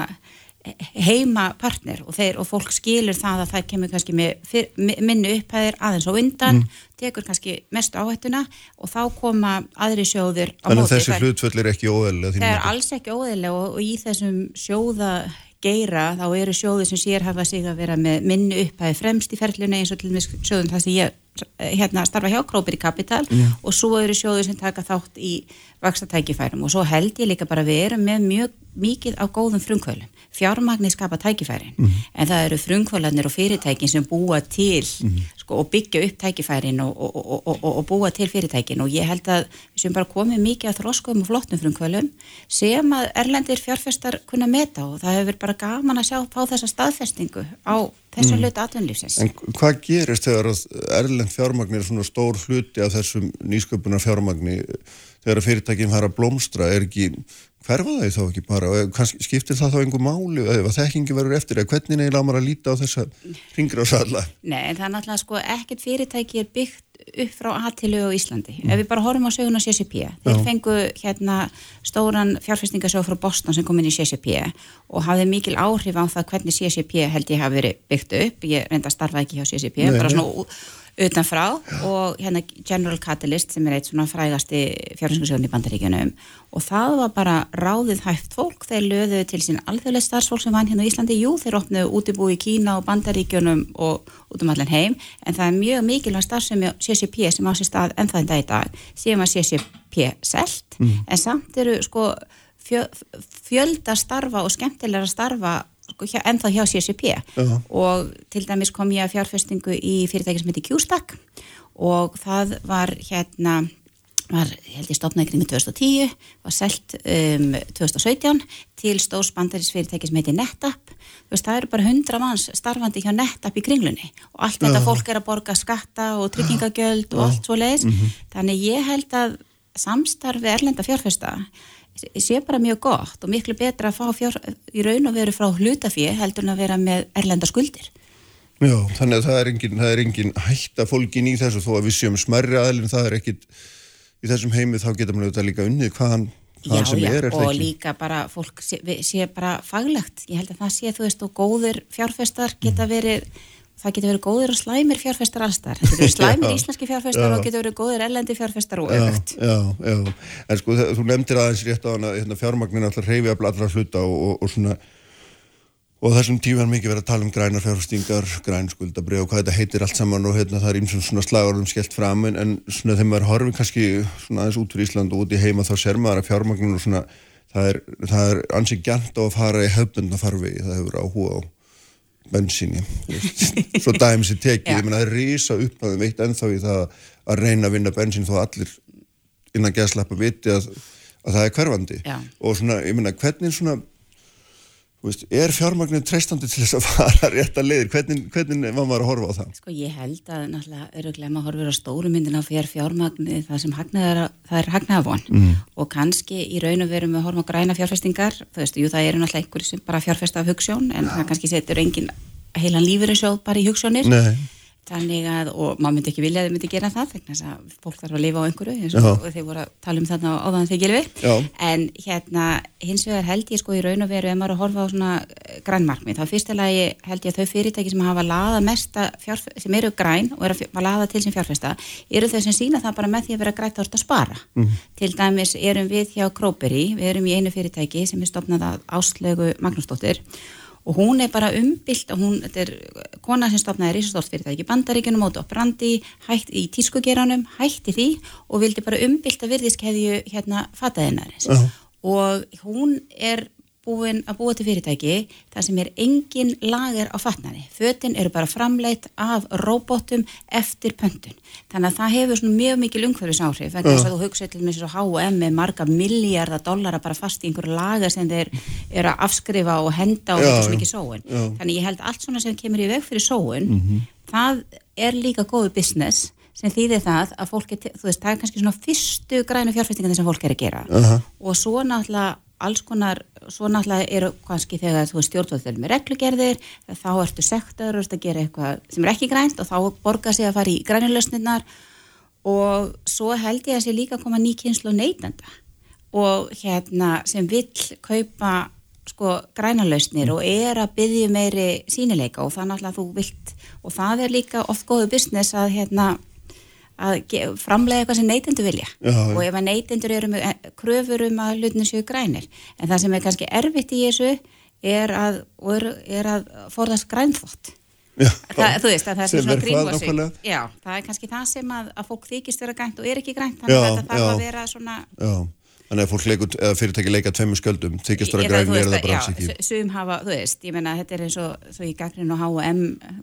heima partner og, þeir, og fólk skilur það að það kemur kannski með fyr, mi- minni upphæðir aðeins á undan, tekur kannski mestu áhættuna og þá koma aðri sjóður á Þannig að móti. þessi Það er- hlutföll er ekki óeðlega Það er alls ekki óðilega og, og í þessum sjóða geira þá eru sjóður sem sér hafa sig að vera með minni upphæði fremst í ferlunni eins og til dæmis sjóðum það sem ég hérna starfa hjá Krópir í Kapital og svo eru sjóður sem taka þátt í vaksta tækifærum og svo held ég líka bara við erum með mjög mikið á góðum frumkvölum. Fjármagnir skapa tækifærin. En það eru frumkvölanir og fyrirtækin sem búa til sko, og byggja upp tækifærin og, og, og, og, og búa til fyrirtækin. Og ég held að við sem bara komið mikið að þróskum og flottum frumkvölum sem að erlendir fjárfestar kunna meta. Og það hefur bara gaman að sjá fá þessa staðfestingu á þessu mm. hluti atvinnlífsins. En hvað gerist þegar erlend fjármagn er svona stór hluti af þessum nýsköpunar fjármagni þegar fyrirtækinn fara að blómstra er ekki, hverfa það þá ekki bara og kannski skiptir það þá einhver máli eða þekkingi verður eftir eða hvernig neila maður að líta á þessa ringra og salla Nei, það er náttúrulega sko ekkert fyrirtæki er byggt upp frá aðtilu á Íslandi. Ef við bara horfum á söguna CCP, þeir fengu hérna stóran fjárfestingasjóð frá Boston sem kom inn í CCP og hafði mikil áhrif á það hvernig CCP held ég hafi verið byggt upp. Ég reynda að starfa ekki hjá CCP, Nei, bara svona utanfrá og hérna General Catalyst sem er eitt svona frægasti fjárhanskursjóðun í bandaríkjunum. Og það var bara ráðið hægt fólk, þeir löðu til sín alþjóðlega starfsfólk sem vann hérna í Íslandi, jú þeir opnuðu útibú í Kína og bandaríkjunum og út um allan heim, en það er mjög mikilvæg starfsemi CCP sem á sér stað en það er dag í dag, séum að CCP selt, mm. en samt eru sko fjö, fjölda starfa og skemmtilega starfa sko, ennþá hjá CCP uh og til dæmis kom ég að fjárfestingu í fyrirtæki sem heitir Q-Stack. Og það var hérna var held ég stopnaði kring 2010 var selt um, 2017 til stórs bandaris fyrirtæki sem heitir NetApp. Veist, það eru bara 100 manns starfandi hjá NetApp í kringlunni. Og allt þetta uh fólk er að borga skatta og tryggingagjöld og allt svo leiðis uh -huh. þannig ég held að samstarfi erlenda fjárfesta sé bara mjög gott og miklu betra að fá fjár, í raun og veru frá hlutafið heldur en að vera með erlenda skuldir. Já, þannig að það er engin, það er engin hætta fólkin í þessu þó að við séum smerri aðlun, það er ekkit í þessum heimið þá getur maður auðvitað líka unnið hvaðan, já, sem já, er, er og ekki? líka bara fólk sé, sé bara faglegt, ég held að það sé þú veist og góðir fjárfestar geta mm. Það getur verið góðir og slæmir fjárfestar allstar, það getur verið slæmir íslenski fjárfestar og getur verið góðir ellendi fjárfestar og auðvögt. Já, já, já, en sko þú nefndir aðeins rétt á hana, hérna, fjármagnin alltaf reyfi að allra hluta og, og, og svona og þessum tíu er mikið verið að tala um grænar fjárfestingar, grænskuldabrið og hvað þetta heitir allt saman og hérna það er eins og svona slagarum skellt fram en, en svona þegar maður horfið kannski svona aðeins út fyrir Ísland og út í heima þá ser maður að fjármagnin og svona það er, það er bensinni svo dæmis er tekið, ég menna það er rísa upp að við veit ennþá í það að reyna að vinna bensin þó allir innan geðslappa viti að, að það er hverfandi. Já. og svona, ég menna hvernig svona Veist, er fjármagnir treystandi til þess að fara rétt að leiðir, hvernig, hvernig var maður að horfa á það? Sko ég held að náttúrulega öruglega maður horfir á stóru myndin á fyrir fjármagnir það sem hagnaðar, það er hagnaðavon mm. og kannski í raun og veru með horfum á græna fjárfestingar, þú veist, jú það eru náttúrulega einhverjum sem bara fjárfesta af hugssjón en ja. það kannski setur engin heilan lífur í sjóð bara í hugssjónir Nei Þannig að, og maður myndi ekki vilja að þau myndi gera það, þannig að fólk þarf að lifa á einhverju, eins og þeir voru að tala um þarna á þann þegar gilfi. En hérna, hins vegar held ég sko í raun og veru, ef maður að horfa á svona eh, grænmarkmið, þá fyrstulega held ég að þau fyrirtæki sem hafa laða mesta, sem eru græn og eru að laða til sem fjárfesta, eru þau sem sína það bara með því að vera grætt ást að spara. Mm. Til dæmis erum við hjá Króperi, við erum í einu fyrirtæki sem er stopnað að áslögu Magnúsdóttir og hún er bara umbylt og hún, þetta er kona sem stopnaði Rísastórt fyrirtæki bandaríkunum og brandi hætt í tískugeranum, hætti því og vildi bara umbylt að virðiskeðju hérna fataðinarins uh -huh. og hún er búin að búa til fyrirtæki þar sem er engin lager á fatnaði. Fötin eru bara framleitt af robotum eftir pöntun. Þannig að það hefur mjög mikil umhverfis áhrif. Þannig að þú hugsaði til með H&M með marga miljardar dollara bara fast í einhverju lager sem þeir eru að afskrifa og henda og þetta er svo mikið sóun. Þannig ég held allt svona sem kemur í veg fyrir sóun, mm -hmm. það er líka góðu business sem þýðir það að fólk er, þú veist, það er kannski svona fyrstu grænu fjárfæstingar sem fólk er að gera uh -huh. og svo náttúrulega alls konar, svo náttúrulega eru kannski þegar þú er stjórnvöldið með reglugerðir, þá ertu sektar og ertu að gera eitthvað sem er ekki grænt og þá borgar sig að fara í grænulösninnar og svo held ég að sé líka að koma ný kynslu neytenda og hérna sem vill kaupa sko grænalösnir og er að byggja meiri sínileika og það náttúrulega þú vilt og það er líka oft góðu business að hérna að framlega eitthvað sem neytendur vilja. Já, já. og ef að neytendur eru með eh, kröfur um að hlutinu séu grænir. En það sem er kannski erfitt í þessu er að, er að forðast grænþvott þú veist að það er svona grínvasi já, það er kannski það sem að, að fólk þykist vera grænt og er ekki grænt þannig að það þarf að vera svona Þannig að fólk leikut, eða fyrirtæki leika tveimur skjöldum, þykist vera græn er það bara alls ekki. Já, sum hafa, þú veist, ég menna þetta er eins og svo í gagninu á H&M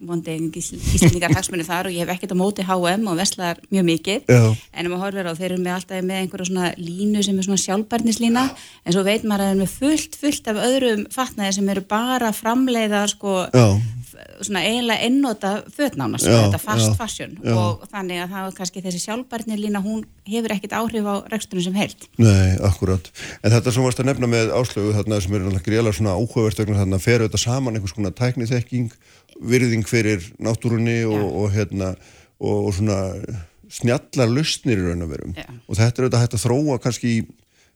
vondi gíslingar hagsmunni þar og ég hef ekkert á móti H&M og veslar mjög mikið Já. en um að horfa á þeir eru með alltaf með einhverja svona línu sem er svona sjálfbarnislína en svo veit maður að það er með fullt, fullt af öðrum fatnaði sem eru bara framleiða sko Já svona eiginlega ennóta fötnánast, þetta fast já, fashion. já. og þannig að það er kannski þessi sjálfbarnir lína, hún hefur ekkit áhrif á rekstunum sem held. Nei, akkurat. En þetta sem varst að nefna með áslögu þarna sem er náttúrulega greiðlega svona áhugavert þarna fer auðvitað saman einhvers konar tæknithekking virðing fyrir náttúrunni og, og hérna og, og svona snjallar lustnir í raun og verum og þetta er auðvitað hægt að þróa kannski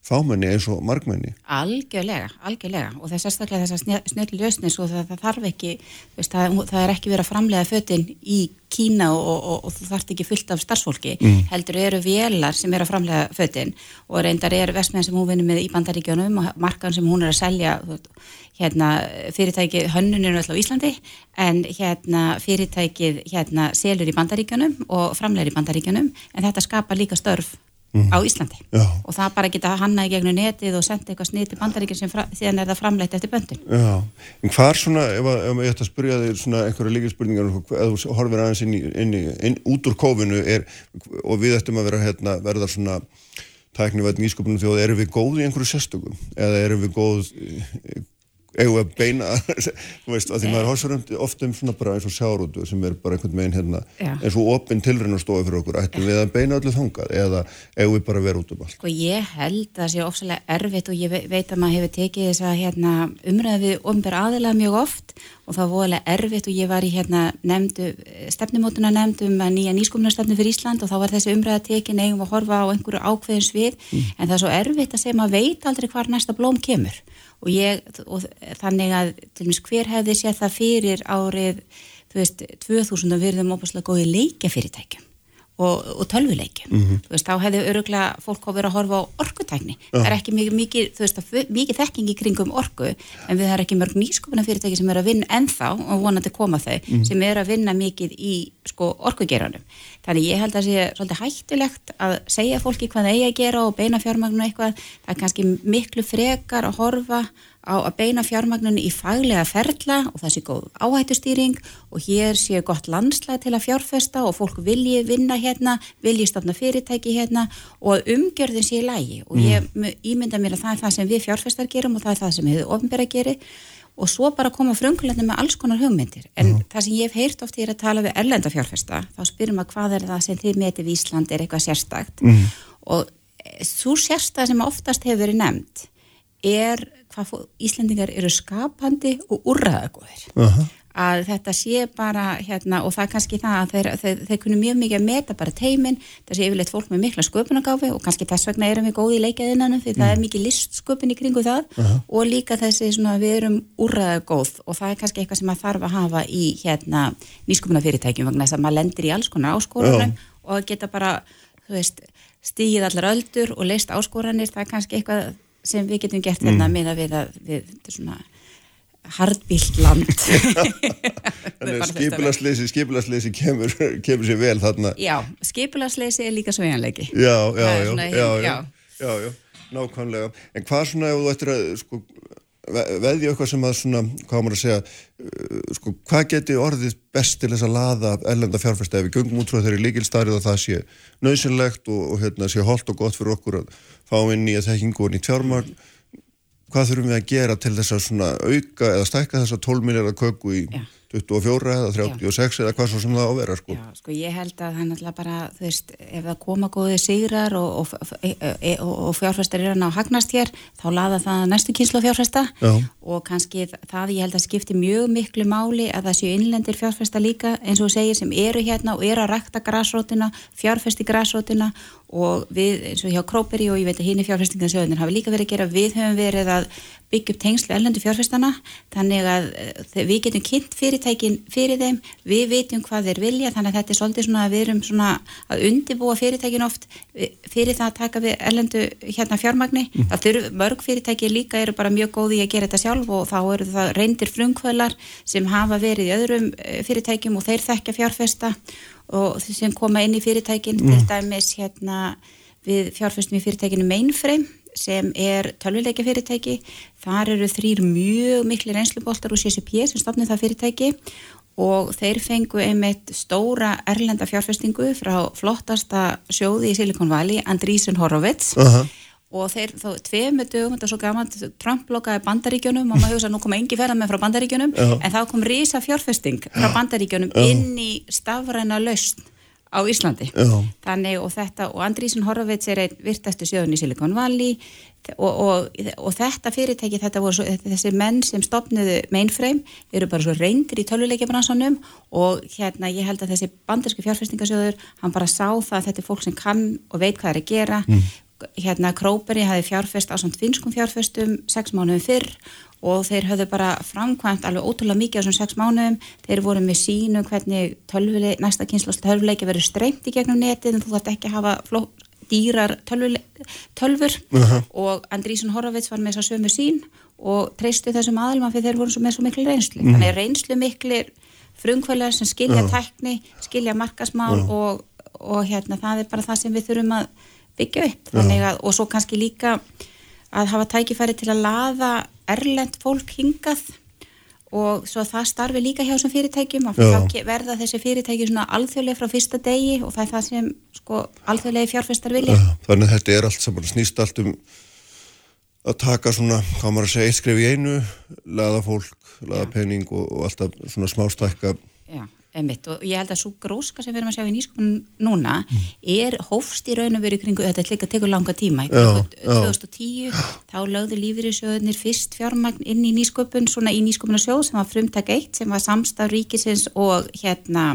fámenni eins og margmenni. Algjörlega, algjörlega og það er sérstaklega þess að snöll lösnis og það, það þarf ekki, veist, það, það er ekki verið að framlega fötin í Kína og, og, og, og þú þarf ekki fullt af starfsfólki, mm. heldur eru vélar sem eru að framlega fötin og reyndar er vestmenn sem hún vinur með í bandaríkjónum og markan sem hún er að selja hérna, fyrirtæki hönnunir alltaf á Íslandi en hérna, fyrirtækið hérna, selur í bandaríkjónum og framlegar í bandaríkjónum en þetta skapar líka störf Mm -hmm. á Íslandi Já. og það bara geta hanna í gegnum netið og senda eitthvað snið til bandaríkinn sem síðan er það framleitt eftir böndin Já, en hvað er svona, ef, að, ef ég ætti að spyrja þig svona einhverja líka spurningar eða þú horfir aðeins inn, í, inn, í, inn út úr kófinu er, og við ættum að vera hérna, verða svona tæknivægt nýsköpunum þjóð, erum við góð í einhverju sérstökum eða erum við góð eigum við að beina þú veist, að því maður hósar ofta um svona bara eins og sjárútu sem er bara einhvern veginn hérna Já. eins og opinn stofa fyrir okkur ættum við að beina öllu þangað eða eigum við bara að vera út um allt Sko ég held að það sé ofsalega erfitt og ég veit að maður hefur tekið þess að hérna, umræði ofnbær aðila mjög oft og það var voðalega erfitt og ég var í hérna nefndu, stefnumótuna nefndum að nýja nýskumnarstefnu fyrir Ísland og þá var þessi umræða tekin eigum að horfa á einhverju ákveðin svið mm. en það er svo erfitt að segja maður veit aldrei hvar næsta blóm kemur og, ég, og þannig að til dæmis hver hefði séð það fyrir árið þú veist 2000 að verðum óbúslega góði leikjafyrirtækjum og, og tölvuleikjum mm -hmm. þú veist þá hefði öruglega fólk á verið að horfa á orkutækni uh. það er ekki mikið, mikið, veist, mikið þekking í kringum orku en við erum ekki mörg nýskopuna fyrirtæki sem er að vinna ennþá og vonandi koma þau mm -hmm. sem er að vinna mikið í sko, orkugeranum þannig ég held að það sé svolítið hættulegt að segja fólki hvað það eigi að gera og beina fjármagnu eitthvað það er kannski miklu frekar að horfa á að beina fjármagnunni í faglega ferla og það sé góð áhættustýring og hér sé gott landslæg til að fjárfesta og fólk vilji vinna hérna, vilji stofna fyrirtæki hérna og umgjörðin sé í lægi og ég mm. ímynda mér að það er það sem við fjárfestar gerum og það er það sem við ofnbæra gerir og svo bara koma frungulegna með alls konar hugmyndir en mm. það sem ég hef heyrt oft er að tala við erlenda fjárfesta, þá spyrum að hvað er það sem þið metið í Ísland er eitthvað sérstakt mm. og svo sérstakt sem oftast hefur verið nefnd er hvað Íslendingar eru skapandi og úrraðagóðir uh -huh. að þetta sé bara hérna, og það er kannski það að þeir, þeir, þeir kunni mjög mikið að meta bara teiminn það sé yfirleitt fólk með mikla sköpunagáfi og kannski þess vegna erum við góði í leikaðinanum því mm. það er mikið listsköpun í kringu það uh -huh. og líka þessi svona við erum úrraðagóð og það er kannski eitthvað sem maður þarf að hafa í hérna nýsköpuna fyrirtækjum vegna þess að maður lendir í alls konar áskorunum uh -huh. og geta bara, þú veist stígið allar öldur og leist áskoranir, það er kannski eitthvað sem við getum gert hérna mm. með að við að við, svona hardbílt land. Skipilarsleysi skipilarsleysi kemur, kemur sér vel þarna. Já, skipilarsleysi er líka svejanleiki Já, já, já, já, já, já, já nákvæmlega, en hvað svona ef þú ættir að sko, veðja eitthvað sem að svona, hvað maður að segja uh, sko, hvað geti orðið best til þess að laða ellenda fjárfæst ef við gungum út frá þeirri líkilstarið og það sé nöðsynlegt og, og hérna, sé holdt og gott fyrir okkur að fá inn að þekkingu og nýtt fjármagn hvað þurfum við að gera til þess að auka eða stækka þessa 12 miljardar köku í Já. 24 eða 36 Já. eða hvað svo sem það á að vera sko. Já, sko ég held að það er náttúrulega bara þú veist, ef það koma góði sigrar og, og, e, e, og, og fjárfæstar er að ná hagnast hér, þá laða það næstu kynslu fjárfæsta og kannski það ég held að skipti mjög miklu máli að það séu innlendir fjárfæsta líka eins og segir sem eru hérna og eru að rækta græsrótina, fjárfæsti græsrótina og við eins og hjá Króperi og ég veit að hinn í fjárfæstingarsöðunir hafi líka verið að gera, við höfum verið að byggja upp tengslu ellendu fjárfæstana þannig að eh, við getum kynnt fyrirtækin fyrir þeim, við veitum hvað þeir vilja þannig að þetta er svolítið svona að við erum svona að undibúa fyrirtækin oft eh, fyrir það að taka við ellendu hérna fjármagni, mm. það þurfu mörg fyrirtæki líka eru bara mjög góði að gera þetta sjálf og þá eru það reyndir frumkvölar sem hafa verið í öðrum eh, fyrirtækjum og þeir þekkja fjárfæsta og sem koma inn í fyrirtækin mm. til dæmis hérna við fjárfæstum í fyrirtækinu Mainframe sem er tölvuleika fyrirtæki þar eru þrýr mjög miklu reynsluboltar úr CCP sem stopnir það fyrirtæki og þeir fengu einmitt stóra erlenda fjárfestingu frá flottasta sjóði í Silicon Valley Andreessen Horowitz uh -huh. og þeir þá tveimu dögum, þetta er svo gaman Trump blokkaði bandaríkjunum og maður hugsa að nú koma engi ferða með frá bandaríkjunum uh -huh. en þá kom risa fjárfesting frá bandaríkjunum uh -huh. inn í stafræna lausn á Íslandi. Þannig og þetta og Andrísson Horvits er einn virtastu sjöðun í Silicon Valley. Og, og, og þetta fyrirtæki þetta voru svo, þessi menn sem stopnuðu mainframe eru bara svo reyndir í töluleikjabransanum og hérna ég held að þessi bandersku fjárfestingasjöður hann bara sá það að þetta er fólk sem kann og veit hvað er að gera. Mm. hérna Króperi hafi fjárfest á samt finskum fjárfestum sex mánuðum fyrr og þeir höfðu bara framkvæmt alveg ótrúlega mikið á þessum sex mánuðum, þeir voru með sínu hvernig tölvuleik, næsta kynslost tölvuleiki verður streymt í gegnum netið en þú þarf ekki að hafa fló, dýrar tölvule, tölfur uh -huh. og Andrísson Horovits var með þess að sömu sín og treystu þessum aðlum fyrir þeir voru með svo miklu reynslu. Mm. Þannig reynslu miklir frumkvölar sem skilja uh -huh. tækni, skilja markasmál uh -huh. og, og hérna það er bara það sem við þurfum að byggja upp. Að, og svo kannski líka að hafa tækifæri til að laða erlend fólk hingað og svo það starfi líka hjá þessum fyrirtækjum og þá verða þessi fyrirtæki svona alþjóðlega frá fyrsta degi og það er það sem sko alþjóðlega fjárfestar vilja. Þannig að þetta er allt saman snýst allt um að taka svona, hvað maður að segja, eitt skref í einu, laða fólk, laða Já. penning og, og alltaf svona smástækka. Já, emitt og ég held að svo gróska sem við erum að sjá í nýsköpunum núna mm. er hófst í raun og verið kringu, þetta er líka að teka langa tíma, í 2010 þá lögðu lífyrirsjóðunir fyrst fjármagn inn í nýsköpun, svona í nýsköpunarsjóð sem var frumtak eitt sem var samstaf ríkisins og hérna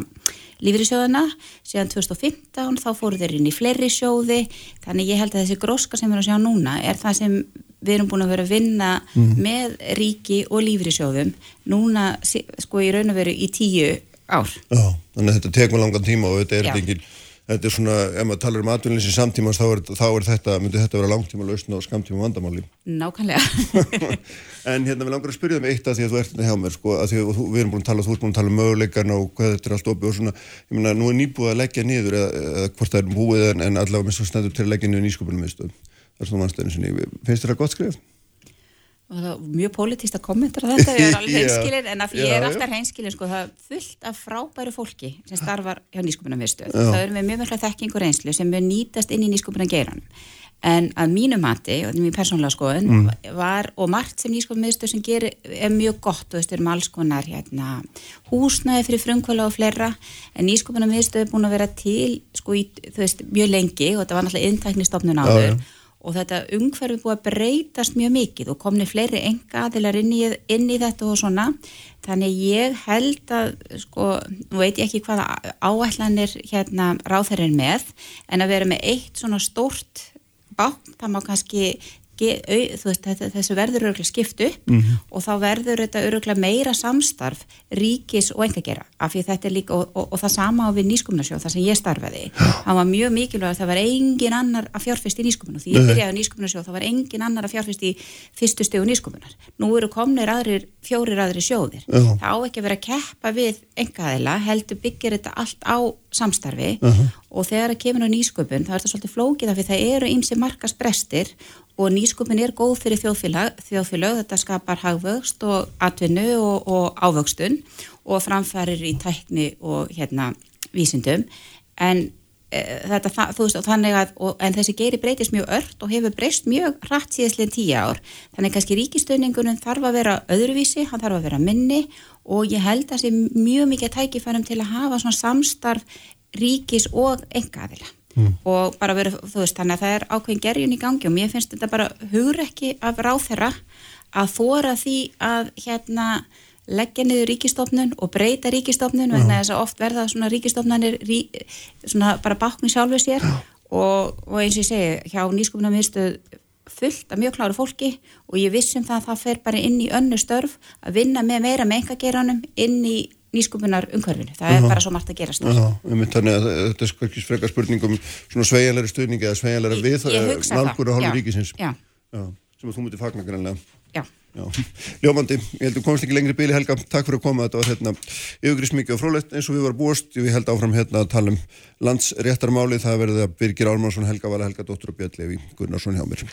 lífyrirsjóðuna síðan 2015 þá fóru þeir inn í fleiri sjóði þannig ég held að þessi gróska sem við erum að sjá núna er það sem við erum búin að vera að vinna mm. með ríki og lífyrirsjóðum núna sko í raun og veru í tíu ár. Já, þannig að þetta tekur langan tíma og þetta er ekki þetta er svona, ef maður talar um atvinnleysi samtímans þá er, þá er þetta, myndi þetta vera langtíma lausna og skamtíma vandamáli Nákvæmlega. En hérna við langar að spyrja um eitt að því að þú ert hérna hjá mér sko, að því að við erum búin að tala, þú ert búin að tala um möguleikarna og hvað þetta er allt opið og svona. Ég meina, nú er nýbúið að leggja niður eða, eða hvort það er búið en, en allavega mjög pólitísta kommentar á þetta, ég er alveg hreinskilin en ég er alltaf hreinskilin, sko, það er fullt af frábæru fólki sem starfar hjá nýsköpunarmiðstöð, það er með mjög mjög þekking og reynslu sem við nýtast inn í nýsköpunar geiranum, en að mínu mati og þetta er mjög persónulega skoðun mm. var, og margt sem nýsköpunarmiðstöð sem gerir er mjög gott, veist, við erum alls konar hérna, húsnæði fyrir frumkvöla og fleira, en nýsköpunarmiðstöð er búin að vera til, sko, í, veist, mjög lengi og þetta var náttúrulega og þetta umhverfi búið að breytast mjög mikið og komni fleiri enga aðilar inn, inn í þetta og svona. Þannig ég held að sko, nú veit ég ekki hvaða áætlanir hérna ráþærin með en að vera með eitt svona stórt bátt, það má kannski veist, þessu verður öruglega skipt upp mm -hmm. og þá verður þetta öruglega meira samstarf ríkis og engagera af því þetta er líka og, og, og það sama á við nýskumnarsjóð þar sem ég starfaði. Það var mjög mikilvægt að það var engin annar að fjárfest í nýskumnu því ég byrjaði nýskumnarsjóð það var engin annar að fjárfest í fyrstu stegu nýskumnar nú eru komnir aðrir, fjórir aðrir sjóðir. Það á ekki að vera að keppa við engaðila heldur byggir þetta allt á samstarfi uh -huh. og þegar það kemur á nýsköpun þá er þetta svolítið flókið af því það eru ýmsi markasbrestir og nýsköpun er góð fyrir þjóðfélag, þjóðfélag þetta skapar hagvöxt og atvinnu og, og ávöxtun og framfærir í tækni og hérna vísindum. En e, þetta, þú veist, þannig að og, en þessi geiri breytist mjög ört og hefur breyst mjög rætt síðastlega tíu ár. Þannig kannski ríkistöningunum þarf að vera öðruvísi, hann þarf að vera minni og ég held að það sé mjög mikið tækifærum til að hafa svona samstarf ríkis og engaðila mm. og bara verið, þú veist, þannig að það er ákveðin gerjun í gangi og mér finnst þetta bara hugur ekki af ráþherra að þóra því að hérna leggja niður ríkistofnun og breyta ríkistofnun mm. vegna þess að oft verða svona ríkistofnanir rí, svona bara bakning sjálfu sér og, og eins og ég segi hjá nýskupna miðstöð fullt af mjög kláru fólki og ég vissum það að það fer bara inn í önnu störf að vinna með meira mengageranum inn í nýskupunar umhverfinu. Það er uh -huh. bara svo margt að gerast. Uh -huh. Þannig að þetta er skakis frekar spurningum svona sveigjælæri stuðningi eða sveigjælæri við nálgur og hálfur ríkisins. Já. Já. Sem að þú mútið fagna grannlega. Já. Já. Ljómandi, ég held að þú komst ekki lengri bíli Helga, takk fyrir að koma, þetta var hérna yfirgrís mikið og frólætt eins og við varum búast við held áfram hérna að tala um landsréttarmáli það verði að Birgir Álmarsson, Helga Vala, Helga Dóttur og Björn Levi Gunnarsson hjá mér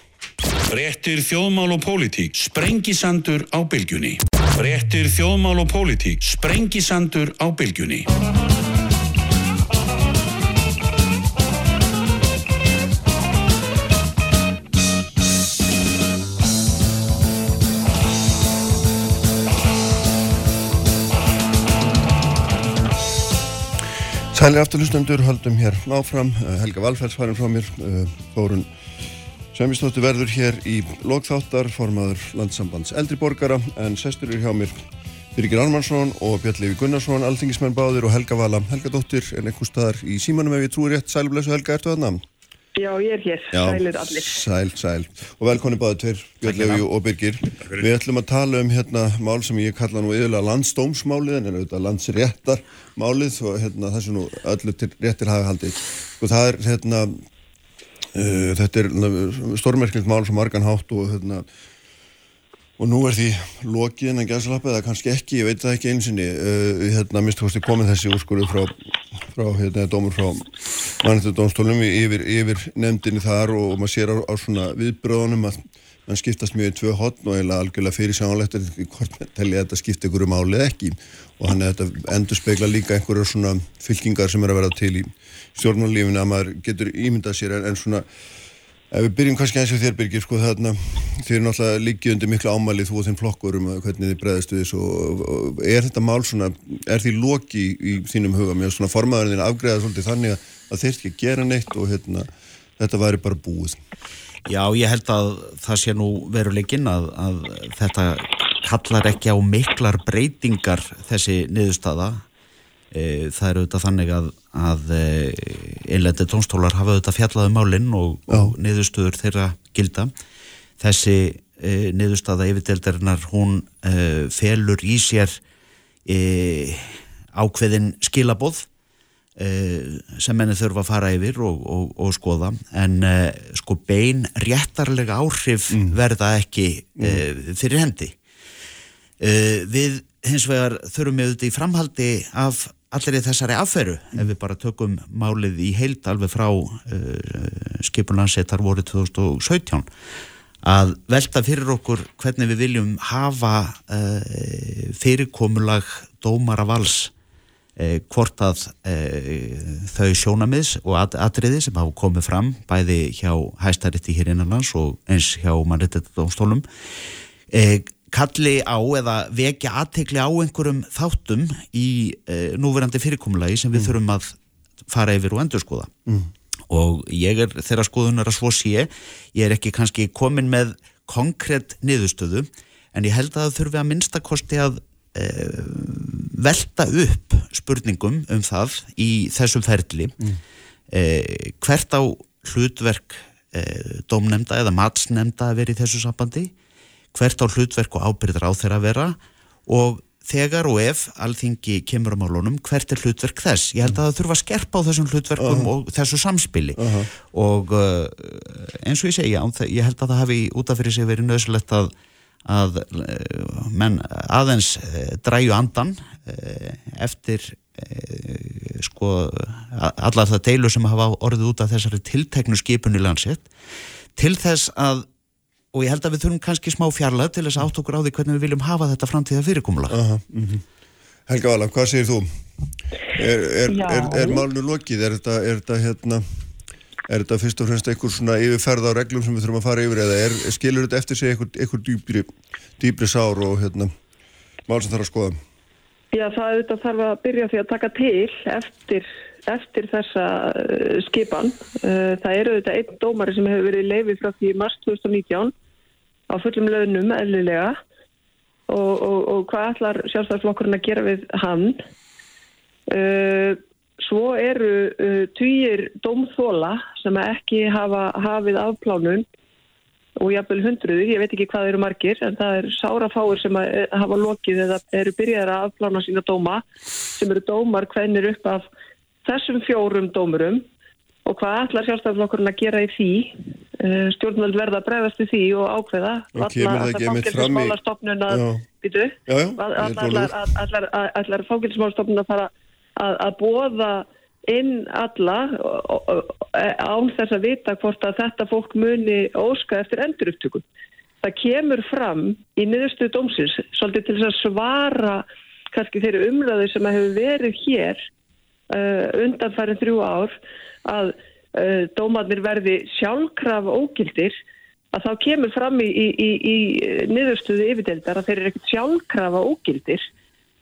Réttir þjóðmál og pólitík, sprengisandur á bylgjunni Frettir þjóðmál og pólitík, sprengisandur á bylgjunni. Sælir afturlustendur, haldum hér áfram, Helga Valfærs farin frá mér, Þórun Svemistóttir verður hér í lokþáttar formaður landsambands eldriborgara en sestur er hjá mér Birgir Armansson og Björn Levi Gunnarsson alþingismenn báðir og Helga Vala Helga Dóttir en eitthvað staðar í símanum ef ég trúi rétt Sælblessu Helga, ertu aðna? Já, ég er hér, Já, sælir allir. Sæl, sæl. Og velkonni báði tveir, Björn Levi og Birgir. Við ætlum að tala um hérna mál sem ég kalla nú yfirlega landsdómsmálið en er auðvitað landsréttarmálið og hérna þessu nú öllu til réttir hafa haldið. Og það er hérna, þetta er stórmerklind mál sem margan hátt og hérna Og nú er því lokið en að gæðsalappa eða kannski ekki, ég veit það ekki einsinni. Uh, hérna, þið komið þessi úrskurðu frá, frá hérna, dómur frá mannættudómstólum yfir, yfir nefndinni þar og, og maður sér á, á svona viðbröðunum að mann skiptast mjög í tvö hotn og eiginlega algjörlega fyrir sjánlegt hvort telli þetta skipta ykkur um álið ekki og hann er þetta endur speigla líka einhverjar svona fylkingar sem er að vera til í stjórnmálífinu að maður getur ímyndað sér en, en svona Ef við byrjum kannski eins og þér Birgir, sko þarna, þið er náttúrulega líkið undir miklu ámælið þú og þinn flokkur um hvernig þið bregðast við þessu og, og er þetta mál svona, er því loki í, þínum huga með svona formaðurinn afgreða svolítið þannig að þeir ekki gera neitt og hérna, þetta væri bara búið? Já, ég held að það sé nú veruleikin að, að þetta kallar ekki á miklar breytingar þessi niðurstaða. E, það eru auðvitað þannig að, að einlendi tónstólar hafa auðvitað fjallaðu um málinn og, og niðurstöður þeirra gilda. Þessi e, niðurstaða yfirdeldarinnar hún e, felur í sér e, ákveðin skilaboð. e, sem menni þurfa að fara yfir og, og skoða en e, sko bein réttarlega áhrif mm. verða ekki mm. fyrir hendi. Við hins vegar þurfum við auðvitað í framhaldi af allir í þessari afferu ef við bara tökum málið í heilt alveg frá skipunlandsettar voru 2017 að velta fyrir okkur hvernig við viljum hafa fyrirkomulag dómara vals hvort að þau sjónamiðs og at atriði sem hafa komið fram bæði hjá hæstaritti hér innanlands og eins hjá mannréttindadómstólum kalli á eða vekja aðtekli á einhverjum þáttum í núverandi fyrirkomulagi sem við mm. þurfum að fara yfir og endur skoða mm. og ég er þeirra skoðunar að svo sé ég er ekki kannski komin með konkrétt niðurstöðu en ég held að það þurfi að minnstakosti að velta upp spurningum um það í þessum ferli mm. e, hvert á hlutverk domnemnda eða matsnemnda að vera í þessu sambandi hvert á hlutverk og ábyrðir á þeirra að vera og þegar og ef alþingi kemur á málunum, hvert er hlutverk þess? Ég held að það þurfa að skerpa á þessum hlutverkum uh -huh. og þessu samspili uh -huh. og uh, eins og ég segja, ég held að það hafi út af fyrir sig verið nöðsulegt að, að uh, menn aðeins uh, dræju andan uh, eftir sko allar það deilu sem hafa orðið út af þessari tilteknu skipun í landsitt til þess að og ég held að við þurfum kannski smá fjarlag til þess að átt okkur á því hvernig við viljum hafa þetta framtíða fyrirkomula uh -huh, uh -huh. Helga Vala, hvað segir þú? Er, er, er, er málnu lokið? Er þetta, þetta hérna er þetta fyrst og fremst einhver svona yfirferð á reglum sem við þurfum að fara yfir eða skilur þetta eftir sig einhver, dýbri, dýbri sár og hérna mál sem þarf að skoða? Já, það er þetta þarf að byrja því að taka til eftir eftir þessa uh, skipan. Uh, það eru þetta einn dómari sem hefur verið leifið frá því mars 2019 á fullum lögnum eðlilega og, og, og hvað ætlar sjálfstæðarflokkurinn að gera við hann. Uh, svo eru týjir dómþóla sem ekki hafa hafið afplánun og jafnvel hundruður, ég veit ekki hvað eru margir en það er sárafáir sem hafa lokið eða eru byrjaðið að afplána sína dóma sem eru dómar hvernir upp af þessum fjórum dómurum. Og hvað ætlar sjálfstæðarflokkurinn að gera í því? Uh, stjórnvöld verða að bregðast í því og ákveða. Allar fangilsmálstofnun að fara að, að bóða inn alla án þess að vita hvort að þetta fólk muni óska eftir endurupptöku. Það kemur fram í niðurstuðu dómsins svolítið til að svara kannski þeirri umröðu sem að hefur verið hér uh, undanfærin þrjú ár að uh, dómarnir verði sjálfkraf ógildir að þá kemur fram í, í, í, í niðurstuðu yfirdeldar að þeir eru ekkert sjálfkrafa ógildir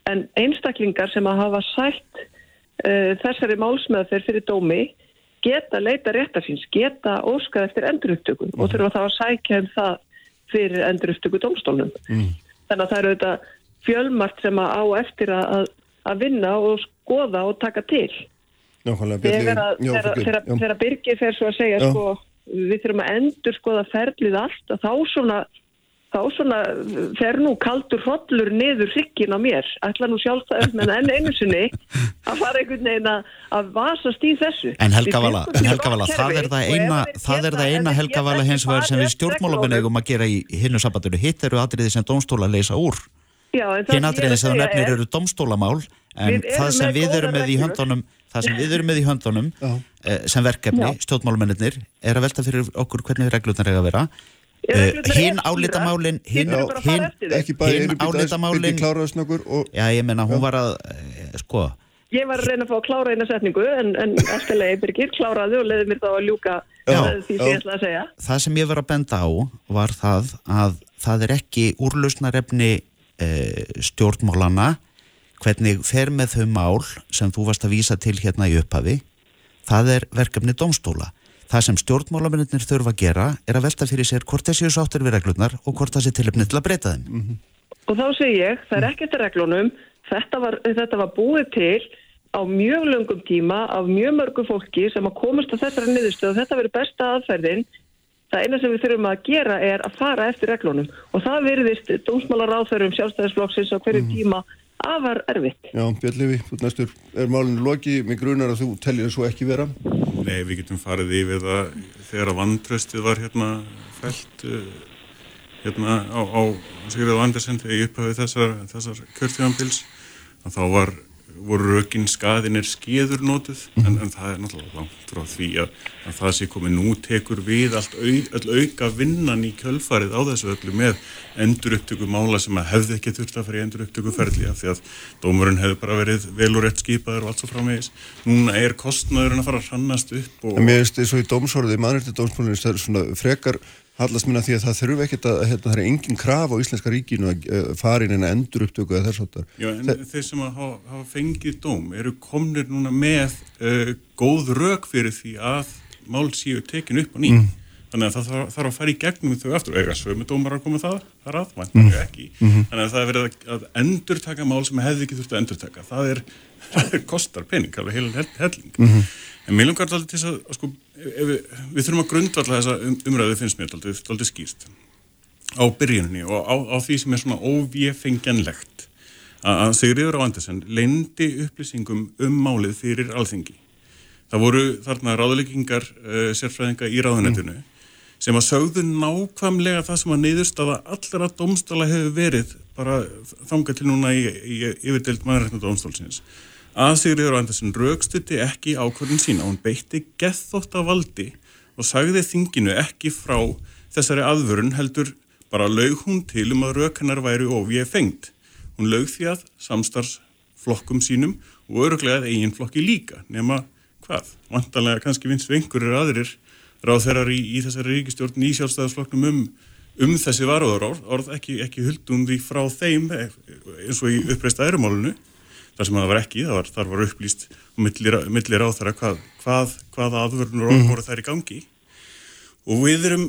en einstaklingar sem að hafa sætt uh, þessari málsmeðferð fyrir dómi geta leita réttarfins, geta óskað eftir enduruptökun mm. og þurfa þá að sækja um það fyrir enduruptöku domstólnum. Mm. Þannig að það eru þetta fjölmart sem að á eftir að, að vinna og skoða og taka til. Þegar, að- Birgir fer svo að segja Já. sko, við þurfum að endur skoða ferlið allt og þá svona þá svona fer nú kaldur hrollur niður hryggin á mér ætla nú sjálfstæðum en enn einu sinni að fara einhvern veginn að, vasast í þessu En Helga Við Vala, fengum en hér Helga Vala, gott það er það eina, það er það eina þeir Helga geta Vala ekki hins vegar sem við reglunum- eigum að gera í hinnu sambandinu. Hitt eru atriði sem dómstóla leysa úr. Já, en það Hinn er atriði sem segja nefnir er- eru dómstólamál en það sem við erum með í höndunum það sem við erum með í höndunum eh, sem verkefni, Já. stjórnmálamennir er að velta fyrir okkur hvernig reglurnar eiga að vera Eh, hinn eru álitamálin hinn hinn- Hinn álitamálin- Já, ég menna, hún var að eh, sko, Ég var að reyna að fá að klára eina setningu en, en eftirlega Birgir kláraði og leiði mér þá að ljúka Já, eh, því sem ég ætla að segja. það sem ég var að benda á var það að það er ekki úrlausnarefni e, stjórnmálana hvernig fer með þau mál sem þú varst að vísa til hérna í upphafi. Það er verkefni domstóla það sem stjórnmálamennir þurfa að gera er að velta fyrir sér hvort þessi sáttur við reglurnar og hvort það sé tilöfni til að breyta þeim. Og þá segi ég, það er ekkert að reglunum, þetta var, þetta var búið til á mjög löngum tíma af mjög mörgu fólki sem að komast að þessari niðurstöð og þetta verður besta aðferðin. Það eina sem við þurfum að gera er að fara eftir reglunum. Og það virðist dómsmálar áþörum sjálfstæðisflokksins á hverju tíma afar erfitt. Já, Björn ert næstur. Er málinu loki, mig grunar að þú tellir það svo ekki vera Nei, við getum farið yfir það þegar að vantröstið var hérna fælt uh, hérna á, á Sigurður Andersen þegar ég upphafið þessar, þessar kjörtíðanbils að þá var, voru rökin skaðinir skeður notuð en, en það er náttúrulega langt frá því að, að það sé komið nú tekur við allt au, auka vinnan í kjölfarið á þessu öllu með endur upptöku mála sem að hefði ekki þurft að fara í endur upptöku ferli af því að dómurinn hefði bara verið vel og rétt skipaður og allt svo framvegis. Núna er kostnaðurinn að fara að hrannast upp og mér finnst þess að í dómsorði, mannrætti er svona frekar hallast minna því að það þurfi ekkert að, hérna, það er engin kraf á Íslenska ríkinu að uh, fara inn en að endur upptöku eða þess áttar. Já, en þeir sem hafa, hafa fengið dóm eru komnir núna með uh, góð rök fyrir því að mál séu tekin upp á ný. Þannig að það þarf, þarf að fara í gegnum þau aftur. Ega sömu dómar að koma það, það er aðvænt, mm. ekki. Þannig að það er verið að, að endur taka mál sem hefði ekki þurft að endur taka. Það er, það er kostar pening, alveg heil hell, helling. En mér langar alltaf til að, að sko, við, við þurfum að grundvalla þessa um, umræðu finnst mér alltaf, skýrt á byrjuninni og á, á því sem er svona óvéfengjanlegt að að Sigriður á Andersen leindi upplýsingum um málið fyrir alþingi. Það voru þarna ráðleggingar uh, sérfræðinga í ráðunetinu sem að sögðu nákvæmlega það sem að niðurstaða allra domstóla hefur verið bara þanga til núna í, í, í yfirdelt mannrætna domstólsins. Að Sigriður Andersen raukstutti ekki ákvörðin sína, hún beitti gethótt valdi og sagði þinginu ekki frá þessari aðvörun heldur bara laug hún til um að rauk hennar væri ofið fengt. Hún laug því að samstarfsflokkum sínum og öruglega eigin flokki líka, nema hvað? Vantanlega kannski vinst við einhverjir aðrir ráðherrar í, í þessari ríkistjórn í sjálfstæðarsflokknum um, um þessi varúðar orð, orð ekki, ekki huldum því frá þeim eh, eins og í uppreist æðrumálunu þar sem það var ekki, það var, þar var upplýst millir, millir ráðherra hvað, hvað, hvaða aðvörnur orð voru þær í gangi. Og við erum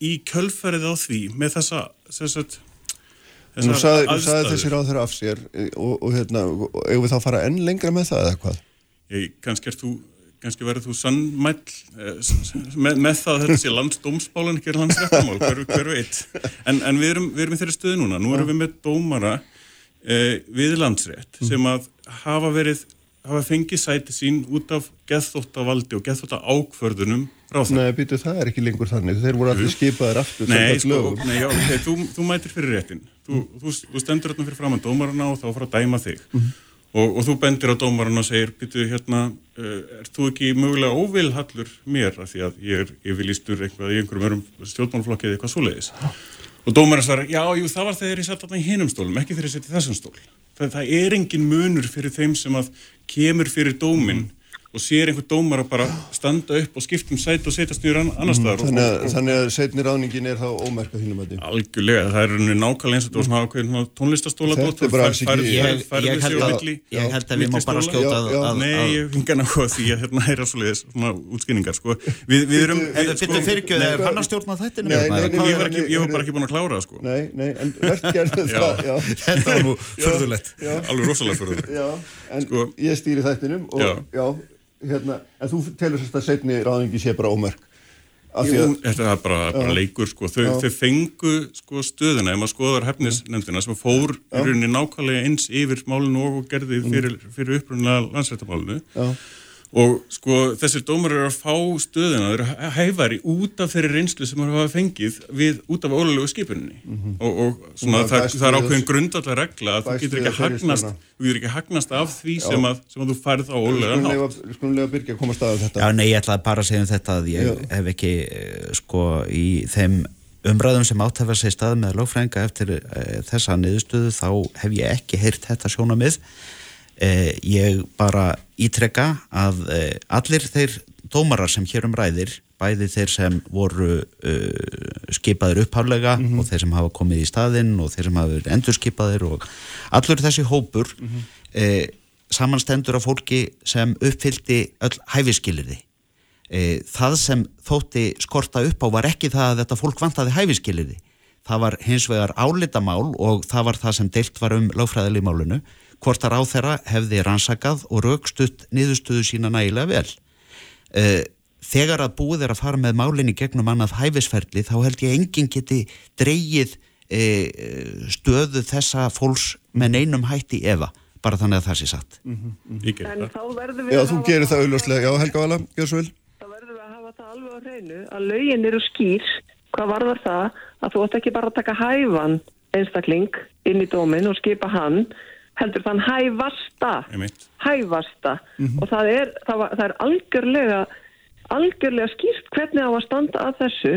í kjölferðið á því með þessa, þessa En þú sagði, þú sagði þessi ráð þeirra af sér eh, og, og hérna, eigum við þá að fara enn lengra með það eða hvað? Ég, kannski er þú kannski verður þú sannmæll s- með, með það að þetta sé landsdómsbálan ekki er landsrættamál, hver, hver veit? En, en við erum, við erum í þeirri stöðu núna. Nú erum við með dómara eh, við landsrétt sem að hafa verið hafa fengið sæti sín út af geðþóttavaldi og geðþótta ákvörðunum ráðherra. Nei, býtu, það er ekki lengur þannig. Þeir voru allir skipaðir aftur Nei, sko, nei, já, okay, þú, þú mætir fyrir réttin. Þú, þú, þú stendur hérna fyrir framann dómarana og þá fara að dæma þig. Og, og þú bendir á dómarana og segir býtu hérna, uh, er þú ekki mögulega óvilhallur mér? Af því að ég er yfirlýstur eitthvað í einhverjum stjórnmálflokki eða eitthvað svoleiðis og dómarana svarar, já, jú, það var þegar ég satt þarna í hinum stólum, ekki þegar ég sett í þessum stól. Það, það er engin munur fyrir þeim sem að kemur fyrir dóminn og sér einhver dómar að bara standa upp og skipta um sæt og setjast nýður annar staðar og- Þannig að, og- þannig að setni ráðningin er þá ómerka þínum að því. Algjörlega, það er nákvæmlega eins og þetta var svona tónlistastóla Þetta er bara alls ekki- Ég, ég, held að, ég held að við má bara skjóta að, Já, já. að, Nei, ég fingar náttúrulega því að hérna heyra svoleiðis svona útskýningar, sko. Við, við erum... Við, byttu fyrirgjöð eða er hann að stjórna þættinu? Nei, nei, nei, Ég var, ekki, ég var bara ekki búin að klára það, sko. Nei, nei, en verðt það. Þetta en Sko- ég stýri þættinum og, Já. já, hérna, en þú telur sérst að setni ráðingi sé bara ómerk þetta er bara, bara leikur sko. þau, þau fengu sko, stöðuna. Ef maður skoðar hefnisnefndina sem fór í rauninni nákvæmlega eins yfir málinu og gerði fyrir, fyrir upprunlega landsrættamálinu og sko þessir dómar eru að fá stöðina, þeir eru hæfari út af þeirri reynslu sem maður hafa fengið við út af ólulegu skipuninni. Mm -hmm. og, og svona og það, það er ákveðin grundallega regla að þú getur ekki hagnast þú getur ekki hagnast af því sem að, sem að þú færð á ólulega nátt Skunlega byrja að koma að staða þetta Já, nei, ég ætlaði bara að segja um þetta að ég Já. hef ekki eh, sko í þeim umræðum sem áttafa sig stað með lögfrænga eftir e, þessa niðurstöðu þá hef ég ekki heyrt þetta sjónamið Eh, ég bara ítrekka að eh, allir þeir dómarar sem hér um ræðir, bæði þeir sem voru uh, skipaður upphálega mm -hmm. og þeir sem hafa komið í staðinn og þeir sem hafa verið endurskipaður og allur þessi hópur mm -hmm. eh, samanstendur af fólki sem uppfyldi öll hæfiskilirði. Eh, það sem þótti skorta upp á var ekki það að þetta fólk vantaði hæfiskilirði. Það var hins vegar álitamál og það var það sem deilt var um lögfræðili málunu hvort að ráð þeirra hefði rannsakað og raukstutt niðurstöðu sína nægilega vel. Eh, þegar að búið er að fara með málinni gegnum annað hæfisferli þá held ég enginn geti dreyið eh, stöðu þessa fólks með neinum hætti efa, bara þannig að það sé satt. Mm -hmm. En þá verður við Já, þú gerir það auðvarslega. Já, Helga Vala, gjör svo vel. Þá verður við að hafa það alveg á hreinu að lögin eru skýr. Hvað varðar það að þú ætti ekki bara að taka hæfan einstakling inn í dómin og skipa hann heldur þann hæfasta hæfasta mm -hmm. og það er, það, var, það er algjörlega algjörlega skýrt hvernig á að standa að þessu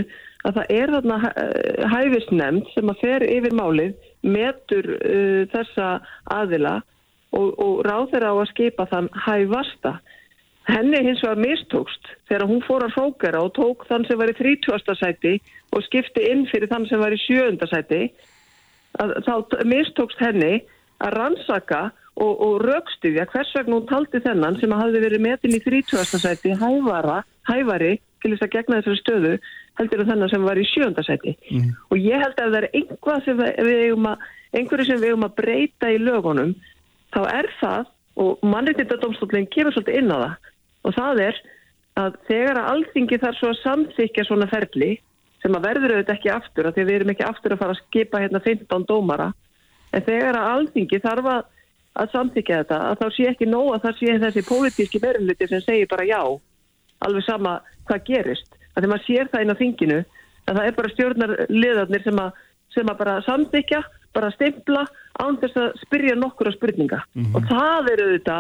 að það er þarna eh, hæfisnemnd sem að fer yfir málið metur uh, þessa aðila og, og ráður á að skipa þann hæfasta henni hins vegar mistókst þegar hún fór að fókera og tók þann sem var í 30. sæti og skipti inn fyrir þann sem var í 7. sæti að, þá mistókst henni að rannsaka og, og raukstuðja hvers vegna hún taldi þennan sem að hafi verið metin í 30. sæti hævara, hævari til þess að gegna þessari stöðu heldur en þennan sem var í sjönda sæti mm. og ég held að það er einhvað sem við eigum að, einhverju sem við eigum að breyta í lögunum þá er það og mannreitindadomstólinn kemur svolítið inn á það og það er að þegar að alþingi þarf svo að samþykja svona ferli sem að verður auðvitað ekki aftur að því við erum ekki aftur að fara að skipa hérna 15 dómara en þegar að alþingi þarf að, að samþykja þetta að þá sé ekki nóg að það sé þessi pólitíski verðluti sem segir bara já alveg sama hvað gerist. Að því maður sér það inn á þinginu að það er bara stjórnarliðarnir sem að, sem að bara samþykja, bara stimpla án þess að spyrja nokkur á spurninga. Mm -hmm. og það eru þetta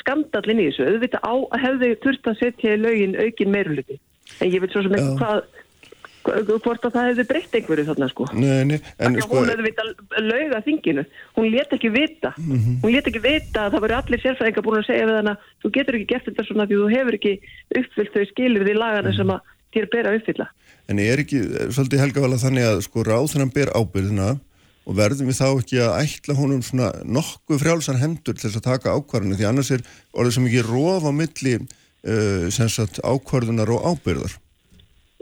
skandallin í þessu, auðvitað á að hefðu þurft að setja í lögin aukin meiruluti en ég veit svo sem ekki hvað hvort að það hefði breytt einhverju þarna sko. Nei, nei, en sko... Hún hefði vita lauga þinginu, hún let ekki vita, mm -hmm. hún let ekki vita að það voru allir sérfræðingar búin að segja við hana, þú getur ekki gert þetta svona því þú hefur ekki uppfyllt þau skilir því lagana mm -hmm. sem að þér ber að uppfylla. En er ekki, svolítið helga vel að þannig að sko ráð þennan ber ábyrðina og verðum við þá ekki að ætla honum svona nokkuð frjálsar hendur til þess að taka ákvarðinu því annars er orðið sem ekki róf á milli uh, ákvarðunar og ábyrðar.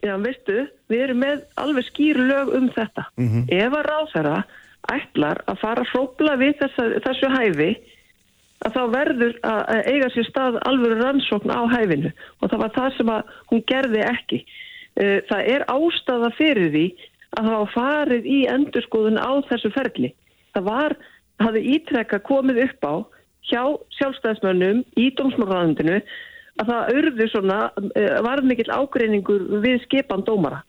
Já, veistu, við erum með alveg skýr lög um þetta. Mm -hmm. Ef að ráðherra ætlar að fara að hrópla við þessa, þessu hæfi, að þá verður að eiga sér stað alveg rannsókn á hæfinu og það var það sem að hún gerði ekki. Eh, það er ástafa fyrir því að það var farið í endurskoðun á þessu ferli. Það var, hafði ítrekka komið upp á hjá sjálfstæðismönnum í dómsmárraðundinu að það örðu svona, eh, var mikill ágreiningur við skipan dómara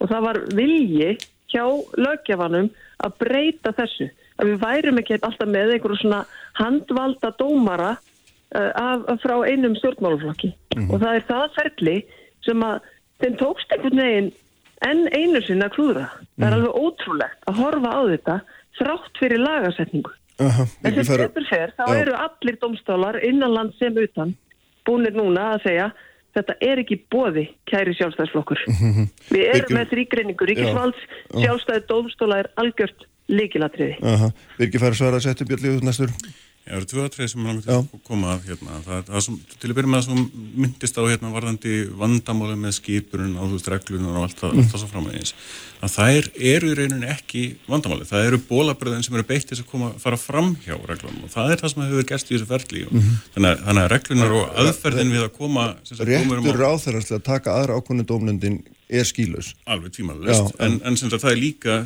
og það var vilji hjá lögjafanum að breyta þessu að við værum ekki alltaf með einhverju svona handvalda dómara uh, af, frá einum stjórnmáluflokki mm -hmm. og það er það ferli sem að þeim tókst einhvern veginn enn einu sinna klúðra. Mm -hmm. Það er mhm. alveg ótrúlegt að horfa á þetta þrátt fyrir lagasetningu. Uh -huh, en sem betur fer, þá já. eru allir domstálar innanland sem utan búinir núna að segja þetta er ekki bóði kæri sjálfstæðsflokkur. Við erum með þrýgreiningu ríkisvalds, sjálfstæði dómstóla er algjört líkilatriði. Birgir fær að svara að setja björnlíðu næstur. Það eru tvö aðtrið sem langar til að koma að hérna. Það, það sem, til að byrja með það sem myndist á hérna varðandi vandamáli með skipurinn á þú veist reglunar og allt það, mm. allt það svo framvegis. Að þær eru í rauninni ekki vandamáli. Það eru bólabröðin sem eru beitt til að koma, fara fram hjá reglunum og það er það sem hefur gerst í þessu ferli. Mm -hmm. þannig, þannig að reglunar og aðferðin við að koma... Réttur ráþærast að taka aðra ákvöndu dómnendin er skýlaus. Alveg tímalust, en, en sem það er líka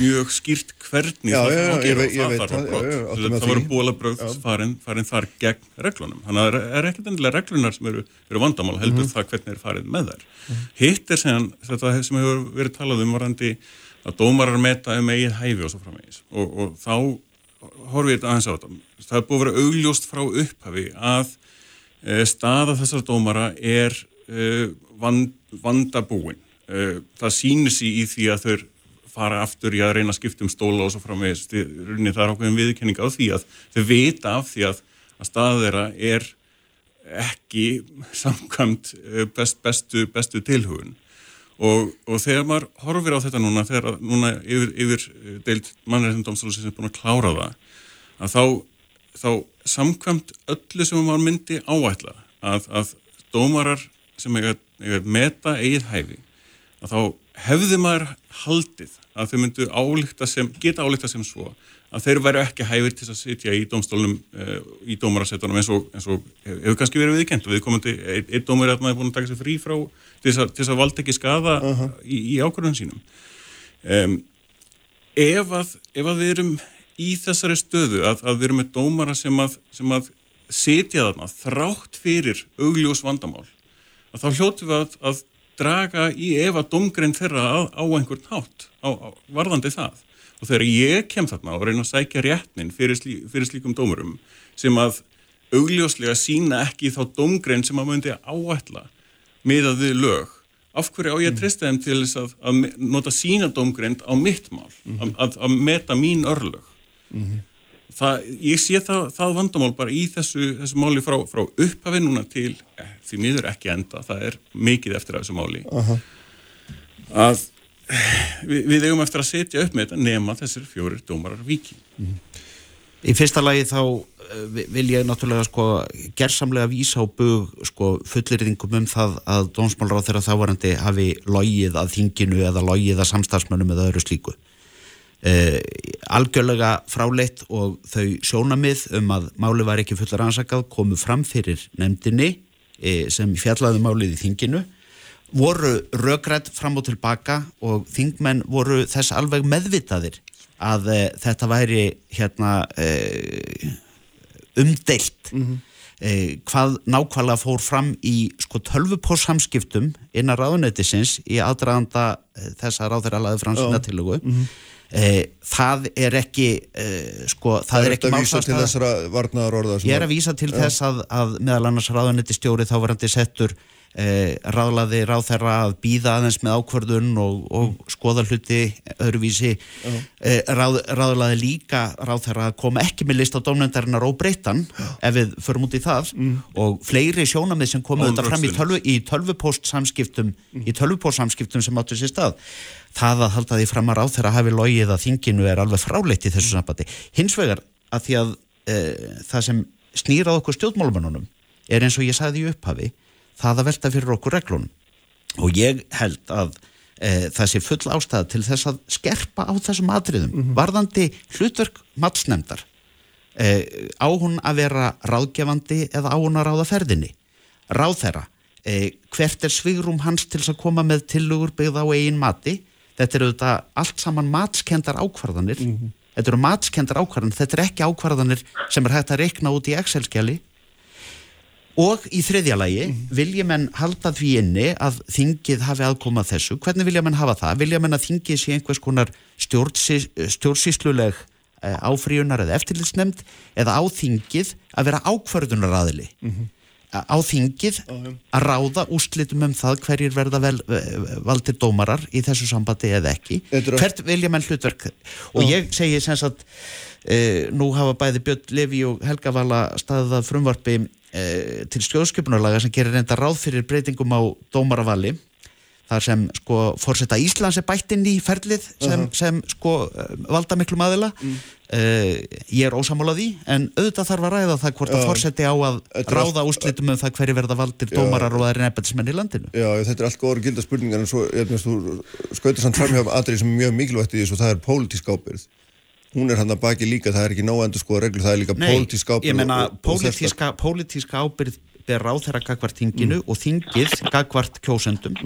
mjög skýrt hvernig já, það þarf að gera og það þarf að brot. Það voru bólabröð farin, farin þar gegn reglunum. Þannig að það er ekkert endilega reglunar sem eru, eru vandamál, heldur mm -hmm. það hvernig er farin með þær. Mm -hmm. Hitt er sem, þetta sem hefur verið talað um varandi að dómarar meta um eigið hæfi og svo framvegis og, og þá horfum við þetta aðeins á þetta. Það er búið að vera augljóst frá upphafi að e, staða þessar dómara er e, vand, vandabúin það sýnir sér í því að þau fara aftur í að reyna að skipta um stóla og svo framvegist, það er ákveðin viðkenning á því að þau vita af því að, að staða þeirra er ekki samkvæmt eh, best, bestu, bestu tilhugun og, og þegar maður horfir á þetta núna, þegar núna yfir, yfir eh, deilt mannreitindómstólu sem er búin að klára það að þá, þá samkvæmt öllu sem maður myndi áætla að, að dómarar sem eiga, eiga meta eigið hæfi að þá hefði maður haldið að þau myndu álíkta sem, geta álíkta sem svo að þeir væri ekki hæfir til að sitja í domstólunum uh, í dómarasettunum eins og, eins og hefur kannski verið viðkent og við komandi, einn ein dómar er að maður er búin að taka sér frí frá til þess að, valda ekki skada uh -huh. í, í ákvörðun sínum um, ef, að, ef að við erum í þessari stöðu að, að við erum með dómara sem að, sem að setja þarna þrátt fyrir augljós vandamál að þá hljótu við að draga í ef að domgrein þeirra á, á einhvern hátt á, á, varðandi það og þegar ég kem þarna og reyna að sækja rétnin fyrir, slí, fyrir slíkum dómurum sem að augljóslega sína ekki þá domgrein sem að myndi áætla miðað við lög af hverju á ég að trista þeim til þess að, að nota sína domgreind á mitt mál mm -hmm. að, að meta mín örlög mm -hmm. Það, ég sé það, það vandamál bara í þessu, þessu máli frá, frá upphafi núna til eh, því miður ekki enda, það er mikið eftir þessu máli uh -huh. að við, við eigum eftir að setja upp með þetta nema þessir fjórir dómarar viki mm -hmm. Í fyrsta lagi þá eh, vil ég náttúrulega sko gerðsamlega vísa á bug sko fullirðingum um það að dómsmálur á þeirra þávarandi hafi logið að þinginu eða logið að samstagsmönnum eða öðru slíku uh, algjörlega fráleitt og þau sjónamið um að máli var ekki fullar ansakað komu fram fyrir nefndinni E, sem fjallaði um málið í þinginu voru röggrætt fram og tilbaka og þingmenn voru þess alveg meðvitaðir að e, þetta væri hérna e, umdeilt mm -hmm. e, hvað nákvæmlega fór fram í sko tölvupóssamskiptum innan ráðunætisins í aðdraðanda e, þessar á þeirra laði fransina oh. tilugu mm -hmm. Eh, það er ekki eh, sko, það, það er ekki málsast ég er að vísa til þess að, að meðal annars ráðanetti stjóri þá varandi settur eh, ráðlaði ráð þeirra að býða aðeins með ákvörðun og, og skoða hluti öðruvísi eh, ráð, ráðlaði líka ráð þeirra að koma ekki með list á dómnendarinnar og breytan ef við förum út í það mm. og fleiri sjónamið sem komu þetta fram í, tölvu, í tölvupóst samskiptum mm. í tölvupóst samskiptum sem áttu sér stað það að halda því fram að ráð þeirra hafi logið að þinginu er alveg fráleitt í þessu sambandi. Hins vegar að því að e, það sem snýrað okkur stjórnmálumannunum er eins og ég sagði í upphafi, það að velta fyrir okkur reglunum. Og ég held að e, það sé full ástæða til þess að skerpa á þessum atriðum, mm -hmm. varðandi hlutverk mattsnemdar e, á hún að vera ráðgefandi eða á hún að ráða ferðinni? Ráð þeirra, e, hvert er svigrum hans til að koma með tilugur byggð á eigin mati? Þetta eru þetta allt saman matskendar ákvarðanir. Mm -hmm. þetta eru matskendar ákvarðanir þetta eru ekki ákvarðanir sem er hægt að rekna út í Excel-skjali og í þriðja lagi mm vilja menn halda því inni að þingið hafi aðkomað þessu, hvernig vilja menn hafa það? Vilja menn að þingið sé einhvers konar stjórnsýsluleg eh, áfríunar eða eftirlitsnemnd eða á þingið að vera ákvarðunaraðili mm -hmm á þingið að ráða úslitum um það hverjir verða vel, valdir dómarar í þessu sambandi eða ekki. Hvert vilja menn hlutverk? Og ég segi sem sagt e, nú hafa bæði Björn Levi og Helga Vala staðað frumvarfi e, til skjóðsköpunarlaga sem gerir reynda ráð fyrir breytingum á dómaravali. Þar sem sko fórsetta Íslands er bætt inn í ferlið sem, uh -huh. sem sko valda miklu maðila mm. Uh, ég er ósamála því en auðvitað þarf að ræða það hvort að Já. fórseti á að er ráða úrslitum um það hverju verða valdir dómarar og aðri nefnbætismenn í landinu Já, þetta er allt góður gilda spurningar en svo, ég finnst, þú skautir samt framhjá aðrið sem er mjög mikilvægt í þessu og það er pólitísk ábyrð. Hún er hann að baki líka, það er ekki nóg að endur skoða reglur, það er líka pólitísk ábyrð. ég menna pólitíska, pólitíska ábyrð ber ráð þeirra gagvart þinginu og þingið gagvart kjósendum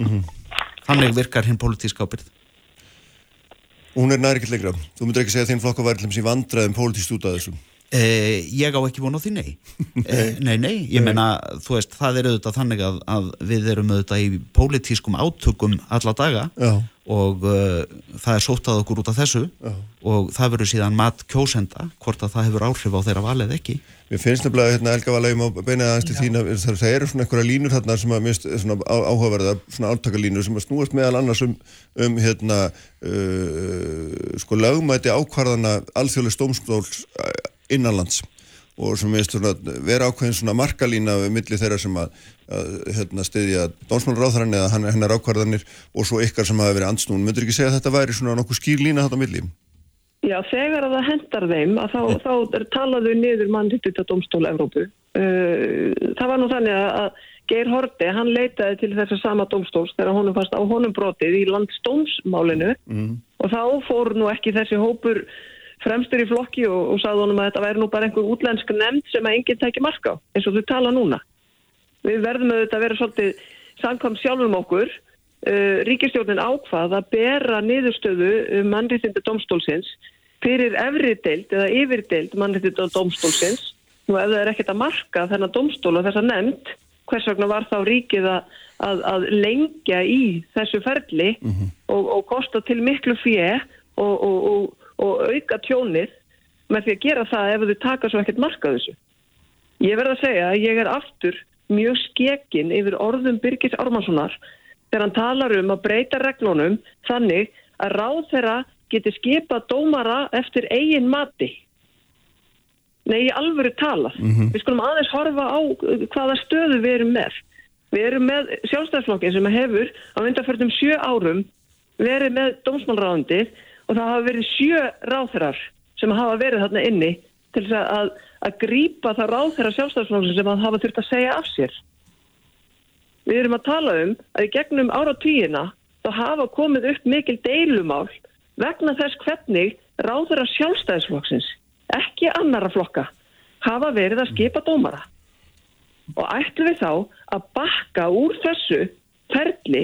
þannig virkar hinn pólitíska ábyrð Og hún er næri ekkert lengra. Þú myndir ekki segja að þinn flokka væri til þess í vandræðum pólitíst út af þessu. Eh, ég á ekki von á því, nei. Eh, nei, nei, ég menna, þú veist, það er auðvitað þannig að, að við erum auðvitað í pólitískum átökum alla daga Já. og uh, það er sóttað okkur út af þessu Já. og það verður síðan mat kjósenda, hvort að það hefur áhrif á þeirra valið ekki. Mér finnst nefnilega hérna Elga Valheim á beinið aðeins til þín að það, eru svona einhverja línur þarna sem að mist svona á- áhugaverðar, svona áltakalínur sem að snúast meðal annars um, um hérna uh, sko lögmæti ákvarðana alþjóðlega stómstóls innanlands og sem minnst vera ákveðin svona markalína við milli þeirra sem að, að hérna stiðja dómsmálráðhran eða hennar ákvarðanir og svo ykkar sem hafa verið andsnún. Myndur ekki segja að þetta væri svona nokkuð skýr lína þetta milli? Já, þegar að það hendar þeim að þá, þá er talaðu niður mannrittita domstóla Evrópu. Uh, það var nú þannig að- Geir Horti, hann leitaði til þess að sama domstóls þegar honum fannst á honum brotið í landstómsmálinu mm. og þá fór nú ekki þessi hópur fremstur í flokki og, og sagði honum að þetta væri nú bara einhver útlensk nefnd sem að enginn tæki marka á, eins og þau tala núna. Við verðum auðvitað að vera svolítið samkvæmt sjálfum okkur. Uh, ríkistjórnin ákvað að bera niðurstöðu um mannréttinda domstólsins fyrir efri deild eða yfir deild mannréttinda domstólsins. Nú ef það er ekkert að marka þennan domstól og þessa nefnd, hvers vegna var þá ríkið að, að, að lengja í þessu ferli og, og kosta til miklu fjö og, og, og, og auka tjónið með því að gera það ef þau taka svo ekkert marka þessu. Ég verð að segja að ég er aftur mjög skekkin yfir orðum Birgis Ármannssonar þegar hann talar um að breyta reglunum þannig að ráð þeirra geti skipað dómara eftir eigin mati. Nei, í alvöru talað. Við skulum aðeins horfa á uh, hvaða stöðu við erum með. Við erum með sjálfstæðsflokkin sem hefur á undanförnum sjö árum verið með dómsmálráðandi og það hafa verið sjö ráþrar sem hafa verið þarna inni til þess að, að, að grípa það ráþra sjálfstæðsflokkin sem hafa þurft að segja af sér. Við erum að tala um að í gegnum áratvíina þá hafa komið upp mikil deilumál vegna þess hvernig ráþra sjálfstæðsflokksins, ekki annara flokka, hafa verið að skipa dómara. Og ætlum við þá að bakka úr þessu ferli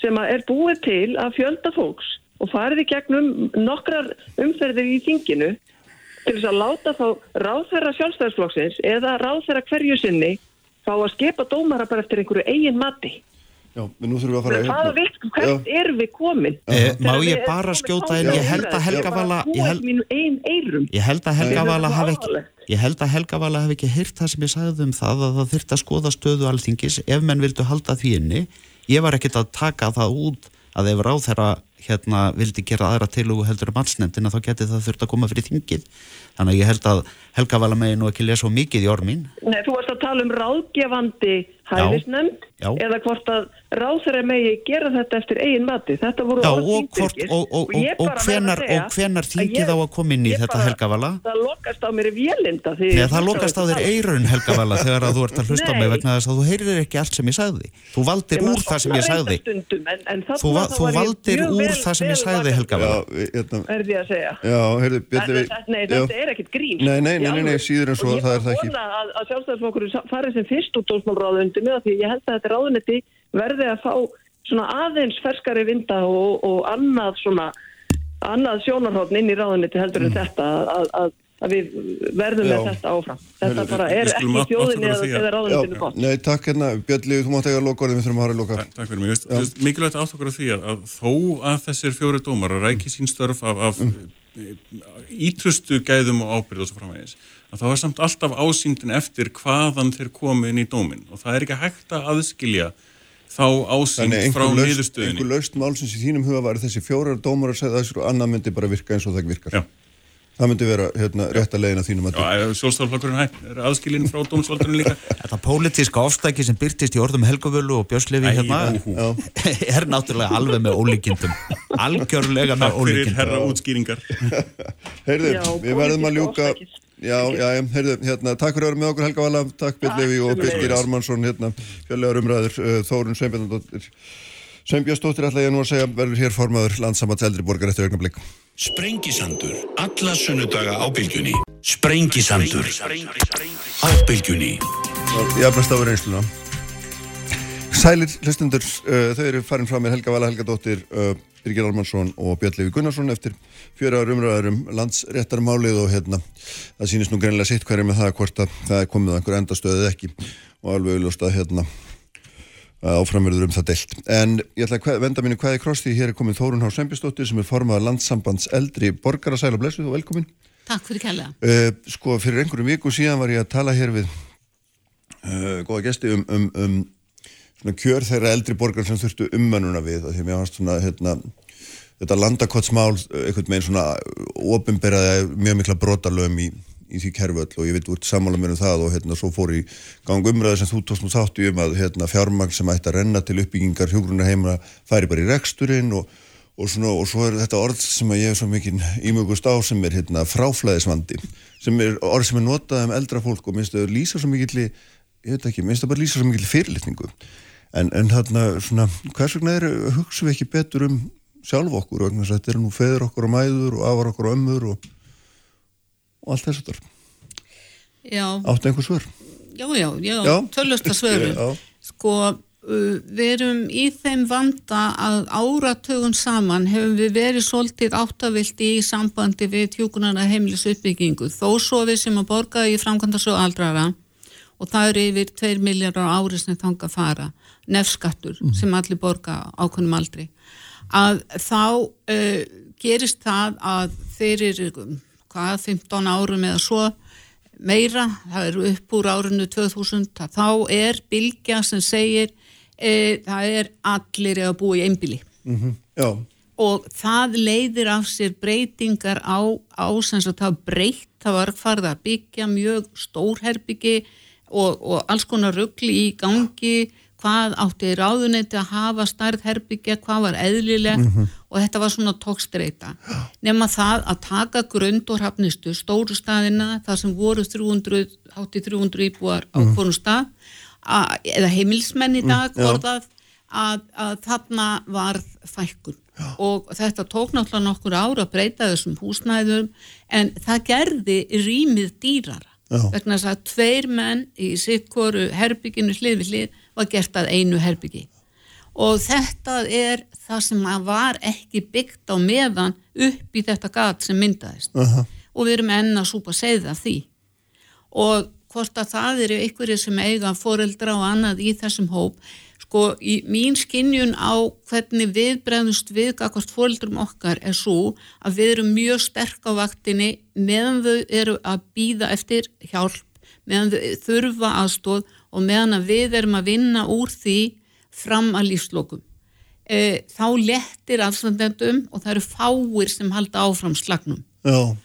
sem að er búið til að fjölda fólks og farið í gegnum nokkrar umferðir í þinginu til þess að láta þá ráðherra sjálfstæðisflokksins eða ráðherra hverju sinni fá að skipa dómara bara eftir einhverju eigin mati. Já, menn nú þurfum við að fara Hvaða vilt, hvert erum við komin? Eh, má ég bara skjóta inn, ég held að umræðu, Helga ég held- að Helga Það er Vala svo hafi ekki. Ég held að Helga Vala hafi ekki heyrt það sem ég sagði um það að það þyrfti að skoða stöðu alþingis ef menn vildu halda því inni ég var ekkert að taka það út að ef ráð þeirra hérna vildi gera aðra til og heldur um allsnefndina þá geti það þurft að koma fyrir þingið. Þannig að ég held að Helga Vala megi nú ekki lesa svo mikið í ormin Nei, þú varst að tala um ráðgefandi hæfisnefnd Já. eða hvort að ráðherra megi gera þetta eftir eigin mati. Þetta voru Já, orð og, og, og, og, og, að hvenar, og hvenar að þingið á að koma inn í þetta bara- Helga Vala? Það lokast á mér í vélinda Nei, það lokast á þér eirun Helga Vala þegar að þú ert að hlusta á mig vegna þess að þú heyrir ekki allt sem ég sagði. Þú valdir úr það sem ég sagði en, en ég úr vel- það sem ég sagði Helga Já, hérna, Er því að segja. já, heyrðu, En, Bjarni, við- þetta- nei, já. þetta er ekkert grín. Nei, nei, nei, nei, síður en svo, Og það er það Ég ekki. bara vona að, að sjálfstæðisflokkurinn farið sem fyrst út dómsmálráðundi með því ég held að þetta ráðunetti verði að fá svona aðeins ferskari vinda og, og annað svona annað sjónarhóttn inn í ráðunetti heldur en þetta að, að, að við verðum Mm. Já. með þetta áfram. Þetta Heyrðu, bara er ekki á eða, að- Já, gott. nei, takk hérna, Björli, þú mátt eiga lokaðið, við þurfum að hafa í loka. Takk, takk fyrir mig. Veist, veist, mikilvægt átt okkur á því að, að þó að þessir fjóri dómar ræki sín störf af, af ítrustu gæðum og ábyrð og svo framvegis, að þá er samt alltaf ásýndin eftir hvaðan þeir komu inn í dómin og það er ekki hægt að aðskilja þá ásýnd Þannig frá niðurstöðinni. einhver laust málsins í það. Já. Myndi vera hérna, rétt að leiðina þínum að Já, sjálfstæðarflokkurinn er aðskilinn frá dómsvaldunum líka. Þetta pólitíska ofstæki sem byrtist í orðum Helgavölu og Björnslefi hérna er náttúrulega alveg með ólíkindum. Algjörlega með ólíkindum. Takk fyrir herra útskýringar. Heyrðu, við verðum að ljúka... Já, já, heyrðu, hérna, takk fyrir að vera með okkur Helga Vala, takk Björnlefi og Birgir Ármannsson, hérna, fjöllegar umræður, uh, Þórun Sveinbjörnsdóttir. Sveinbjörnsdóttir ætla ég nú að segja, verður hér formaður landsamats eldri borgar eftir augnablík. Sprengisandur, alla sunnudaga á bylgjunni. Sprengisandur, á bylgjunni. Jafnast áður einsluna. Sælir hlustundur, uh, þau eru farin frá mér Helga Vala, Helga Dóttir, uh, Birgir Ármannsson og Björn Levi Gunnarsson eftir fjöra ára umræðar um landsréttarmálið og hérna það sýnist nú greinlega sitt hverju með það hvort að það er komið einhver endastöðið ekki og alveg auðvist að hérna áframverður um það deilt. En ég ætla að venda mínu hvaði kross því hér er komin Þórun Há Sveinbjörnsdóttir sem er formað landsambands eldri borgara sæl og blessuð og velkomin. Takk fyrir kella. Uh, sko fyrir einhverjum viku síðan var ég að tala hér við uh, góða gesti um, um, um svona kjör þeirra eldri borgar sem þurftu ummannuna við og því mér fannst svona hérna, þetta landakottsmál einhvern veginn svona ofinberaði mjög mikla brotalöfum í, í því kervöld og ég veit úr sammála mér um það og hérna svo fór í gang umræði sem þú tóst nú þáttu um að hérna, fjármagn sem ætti að renna til uppbyggingar hjógrunna heima færi bara í reksturinn og, og, svona, og svo er þetta orð sem ég hef svo mikið ímugust á sem er hérna, fráflæðisvandi sem er orð sem er notað um eldra fólk og minnst þau lýsa svo mikið ég veit ekki, minnst það bara lýsa svo mikið fyrirlitningu. En, en þarna, svona, hvers vegna er, hugsa við ekki betur um sjálf okkur, að þetta er nú feður okkur og mæður og afar okkur og ömmur og, og allt þess að það. Áttu einhver svör? Já, já, já, já. tölvösta svörum. Sko, uh, við erum í þeim vanda að áratögun saman hefum við verið svolítið áttavilt í sambandi við tjúkunarna heimilis uppbyggingu. Þó svo við sem að borga í framkvæmda svo aldrara og það eru yfir 2 miljardar ári sem þanga fara nefnskattur mm. sem allir borga ákveðnum aldri að þá uh, gerist það að fyrir hvað 15 árum eða svo meira, það eru upp úr árinu 2000, þá er bylgja sem segir uh, það er allir að búa í einbili mm -hmm. og það leiðir af sér breytingar á, á sem það breytt, það var farið að byggja mjög stórherbyggi og, og alls konar ruggli í gangi hvað átti ráðunetti að hafa starð herbyggja, hvað var eðlilegt mm -hmm. og þetta var svona tókstreita nema það að taka grund og hafnistu stóru staðina þar sem voru 300, hátti 300 íbúar á mm. hvornum stað að, eða heimilsmenn í dag mm, orðað að, að þarna var fækkun og þetta tók náttúrulega nokkur ára að breyta þessum húsnæðum en það gerði rýmið dýrara Já. vegna þess að tveir menn í sikkoru herbygginu hlið við hlið var gert að einu herbyggi. Og þetta er það sem var ekki byggt á meðan upp í þetta gat sem myndaðist. Uh -huh. og við erum enna súpa að segja það því. Og hvort að það eru ykkurið sem eiga foreldra og annað í þessum hóp sko í mín skinnjun á hvernig við bregðumst við akkvæmst foreldrum okkar er svo að við erum mjög sterk á vaktinni meðan þau eru að býða eftir hjálp meðan þau þurfa aðstóð og meðan að við erum að vinna úr því fram að lífslokum. E, þá lettir afstandendum og það eru fáir sem halda áfram slagnum. Já.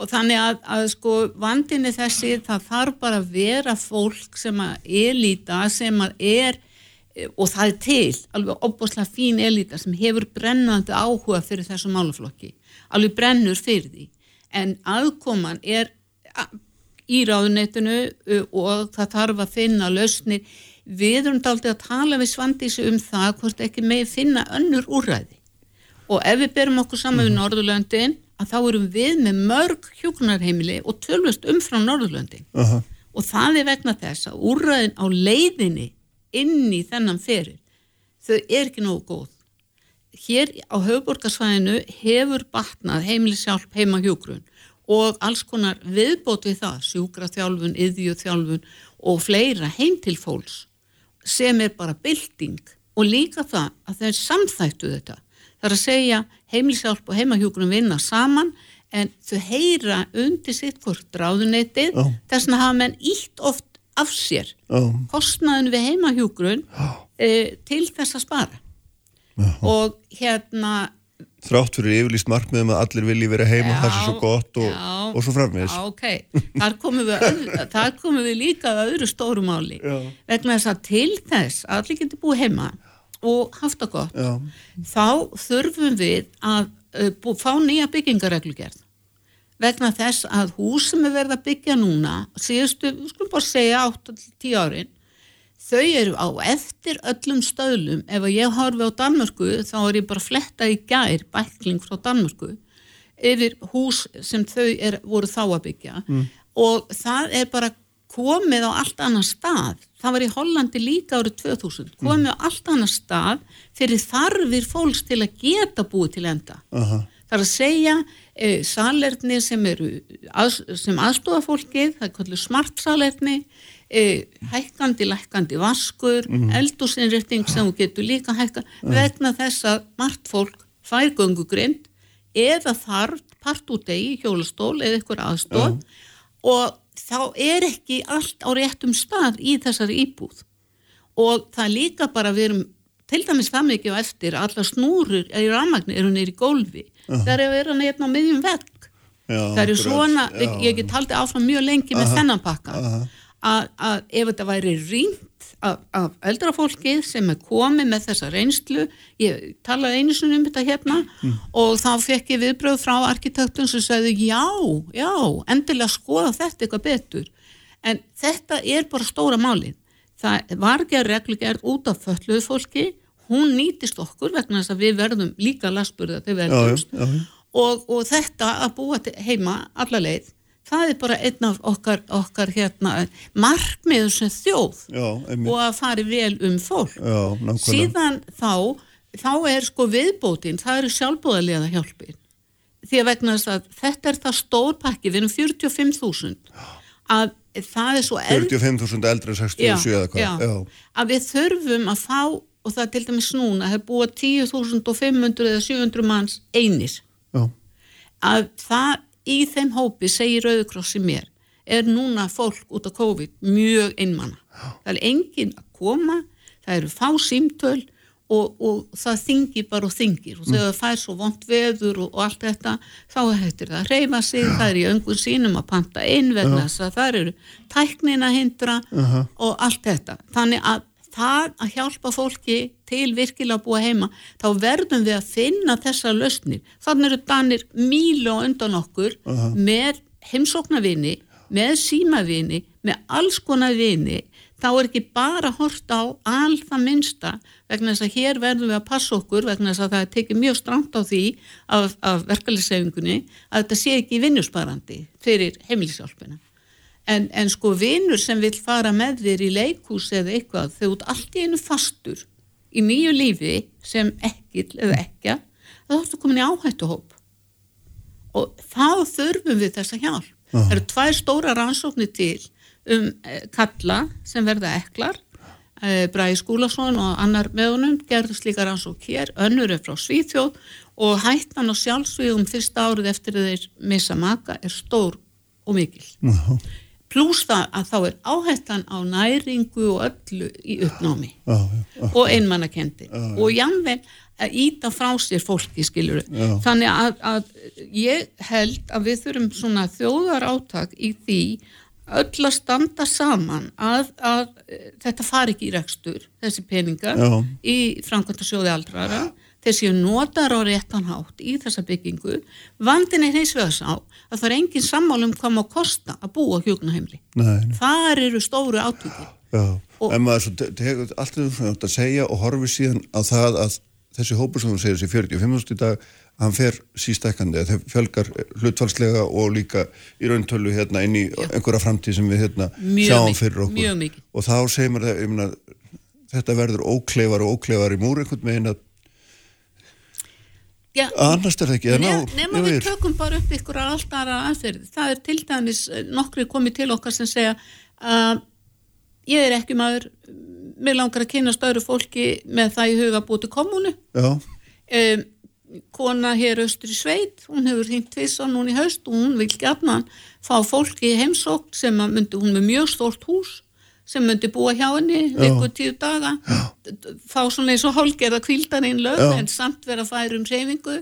Og þannig að, að sko vandinni þessi það þarf bara að vera fólk sem að elita sem að er og það er til, alveg opboslega fín elita sem hefur brennandi áhuga fyrir þessu málaflokki, alveg brennur fyrir því, en aðkoman er í ráðunetinu og það þarf að finna lausnir. Við erum daldið að tala við Svandísi um það hvort ekki með finna önnur úræði og ef við berum okkur saman við mhm. Norðurlöndin að þá erum við með mörg hjókunarheimili og tölvist um frá Norðurlöndin uh -huh. og það er vegna þess að úræðin á leiðinni inn í þennan ferir þau er ekki nógu góð. Hér á höfuborgarsvæðinu hefur batnað heimilisjálf heima hjókrun og alls konar viðbót við það, sjúkraþjálfun, yðjúþjálfun og fleira heim til fólks sem er bara bilding og líka það að þeir samþættu þetta. Það er að segja heimilsjálf og heimahjókunum vinna saman en þau heyra undir sitt hvort ráðuneytið oh. þess að hafa menn ítt oft af sér oh. kostnaðin við heimahjókurun oh. e, til þess að spara og hérna þrátt fyrir yfirlýst markmiðum að allir vilji vera heima, það sé svo gott og, já. og svo framvegis. Já, ok, þar komum við, öðru- þar komum við líka að öðru stóru máli Já. vegna þess að til þess að allir getur búið heima og haft það gott Já. þá þurfum við að uh, bú, fá nýja byggingareglugerð vegna þess að hús sem er verið að byggja núna síðustu, við skulum bara segja 8-10 árin þau eru á eftir öllum stöðlum. Ef ég horfi á Danmörku þá er ég bara að fletta í gær bækling frá Danmörku yfir hús sem þau er, voru þá að byggja. Og það er bara komið á allt annan stað. Það var í Hollandi líka árið 2000 komið á allt annan stað fyrir þarfir fólks til að geta búið til enda. Aha. Það er að segja e, salerni sem að, sem aðstofa fólkið, það er smart salerni, e, hækkandi, lækkandi vaskur, mm -hmm. eldúsinrétting sem þú getur líka hækka vegna þess að margt fólk fær göngugrind eða þarf part út í hjólastól eða ykkur aðstof og þá er ekki allt á réttum stað í þessari íbúð. Og það er líka bara við erum til dæmis það mikið á eftir að allar snúrur í rafmagni eru neyri gólfi. Það er að vera neyri á miðjum vegg. Það eru svona, Já. ég, ég get haldið áfram mjög lengi með þennan pakka. Að, að ef þetta væri rínt af, af eldrafólki sem er komið með þessa reynslu ég talaði einu sinni um þetta hérna og þá fekk ég viðbröð frá arkitektun sem sagði já, já, endilega skoða þetta eitthvað betur. En þetta er bara stóra málið. Það var ekki að reglugerð út af fölluðu fólki. Hún nýtist okkur vegna þess að við verðum líka lasburða já, verðumst og, og þetta að búa til heima alla leið, það er bara einn af okkar, okkar hérna markmiður sem þjóð Já, og að fari vel um fólk. Já, síðan þá þá er sko viðbótin, það eru sjálfbúðarlega hjálpin því að vegna þess að þetta er það stór pakki við erum 45.000 að það er svo eld- 45.000 eldri en 67 eða hvað. að við þurfum að fá og það er til dæmis núna, það er búið 10.500 eða 700 manns einir. Já. að það í þeim hópi segir Rauðkrossi mér er núna fólk út af COVID mjög einmanna. Það er enginn að koma, það eru fá símtöl og, og það þingir bara og þingir og þegar það fær svo vond veður og, og allt þetta þá hættir það að reyfa sig, það er í öngun sínum að panta inn vegna þess að það eru tæknin að hindra og allt þetta. Þannig að það að hjálpa fólki til virkilega að búa heima, þá verðum við að finna þessa lausnir. Þannig eru Danir mílu á undan okkur með heimsóknarvini, með símavini, með alls konar vini, þá er ekki bara hort á all það minnsta vegna þess að hér verðum við að passa okkur vegna þess að það er tekið mjög strangt á því af, af verkeflisefingunni að þetta sé ekki vinnusparandi fyrir heimilishjálpina. En, en sko vinnur sem vil fara með þér í leikhús eða eitthvað þau út allt í einu fastur í nýju lífi sem ekkil eða ekja þá ertu komin í áhættuhóp og þá þurfum við þessa hjálp. Það eru tvær stóra rannsóknir til um eh, kalla sem verða eklar eh, Bræði Skúlason og annar með honum gerðu slíka rannsók hér, önnur er frá Svíþjóð og hættan á sjálfsvíðum fyrsta árið eftir þeir missa maka er stór og mikil. Plús það að þá er áhættan á næringu og öllu í uppnámi. Já, já, og einmannakendi og jafnvel að íta frá sér fólki skilur Já. þannig að, að ég held að við þurfum svona þjóðar átak í því öll að standa saman að, að eh, þetta fari ekki í rekstur þessi peningar Já. í framkvæmta sjóði aldrara þessi notar á réttan hátt í þessa byggingu. Vandin er hins vegar sá að það er engin sammál um hvað má kosta að búa nei. þar eru stóru Já, Og- en maður svo te- tekur allt þetta svona átt að segja og horfir síðan á það að þessi hópur sem þú segir þessi 45.000 í dag, hann fer sístækandi, þeir fjölgar hlutfalslega og líka í rauntölu hérna inn í einhverja framtíð sem við hérna Mjög sjáum mikið, fyrir okkur. Og þá segir maður það, meina, þetta verður ókleifar og ókleifar í múr einhvern veginn að Já, annars er það ekki að Nef, nema við tökum bara upp ykkur allt aðra aðferð. Það er til dæmis eh, nokkri komið til okkar sem segja að ég er ekki maður, mér langar að kynast öðru fólki með það í huga kommunu. Já, Um, kona hér austur í sveit, hún hefur hringt tvisa núna í haust og hún vil gætna fá fólki í heimsókn sem að myndi, hún með mjög stórt hús sem myndi búa hjá henni ykkur tíu daga. D- fá svona eins og hálgerða kvíldar einn lög Já. en samt vera færi um reyfingu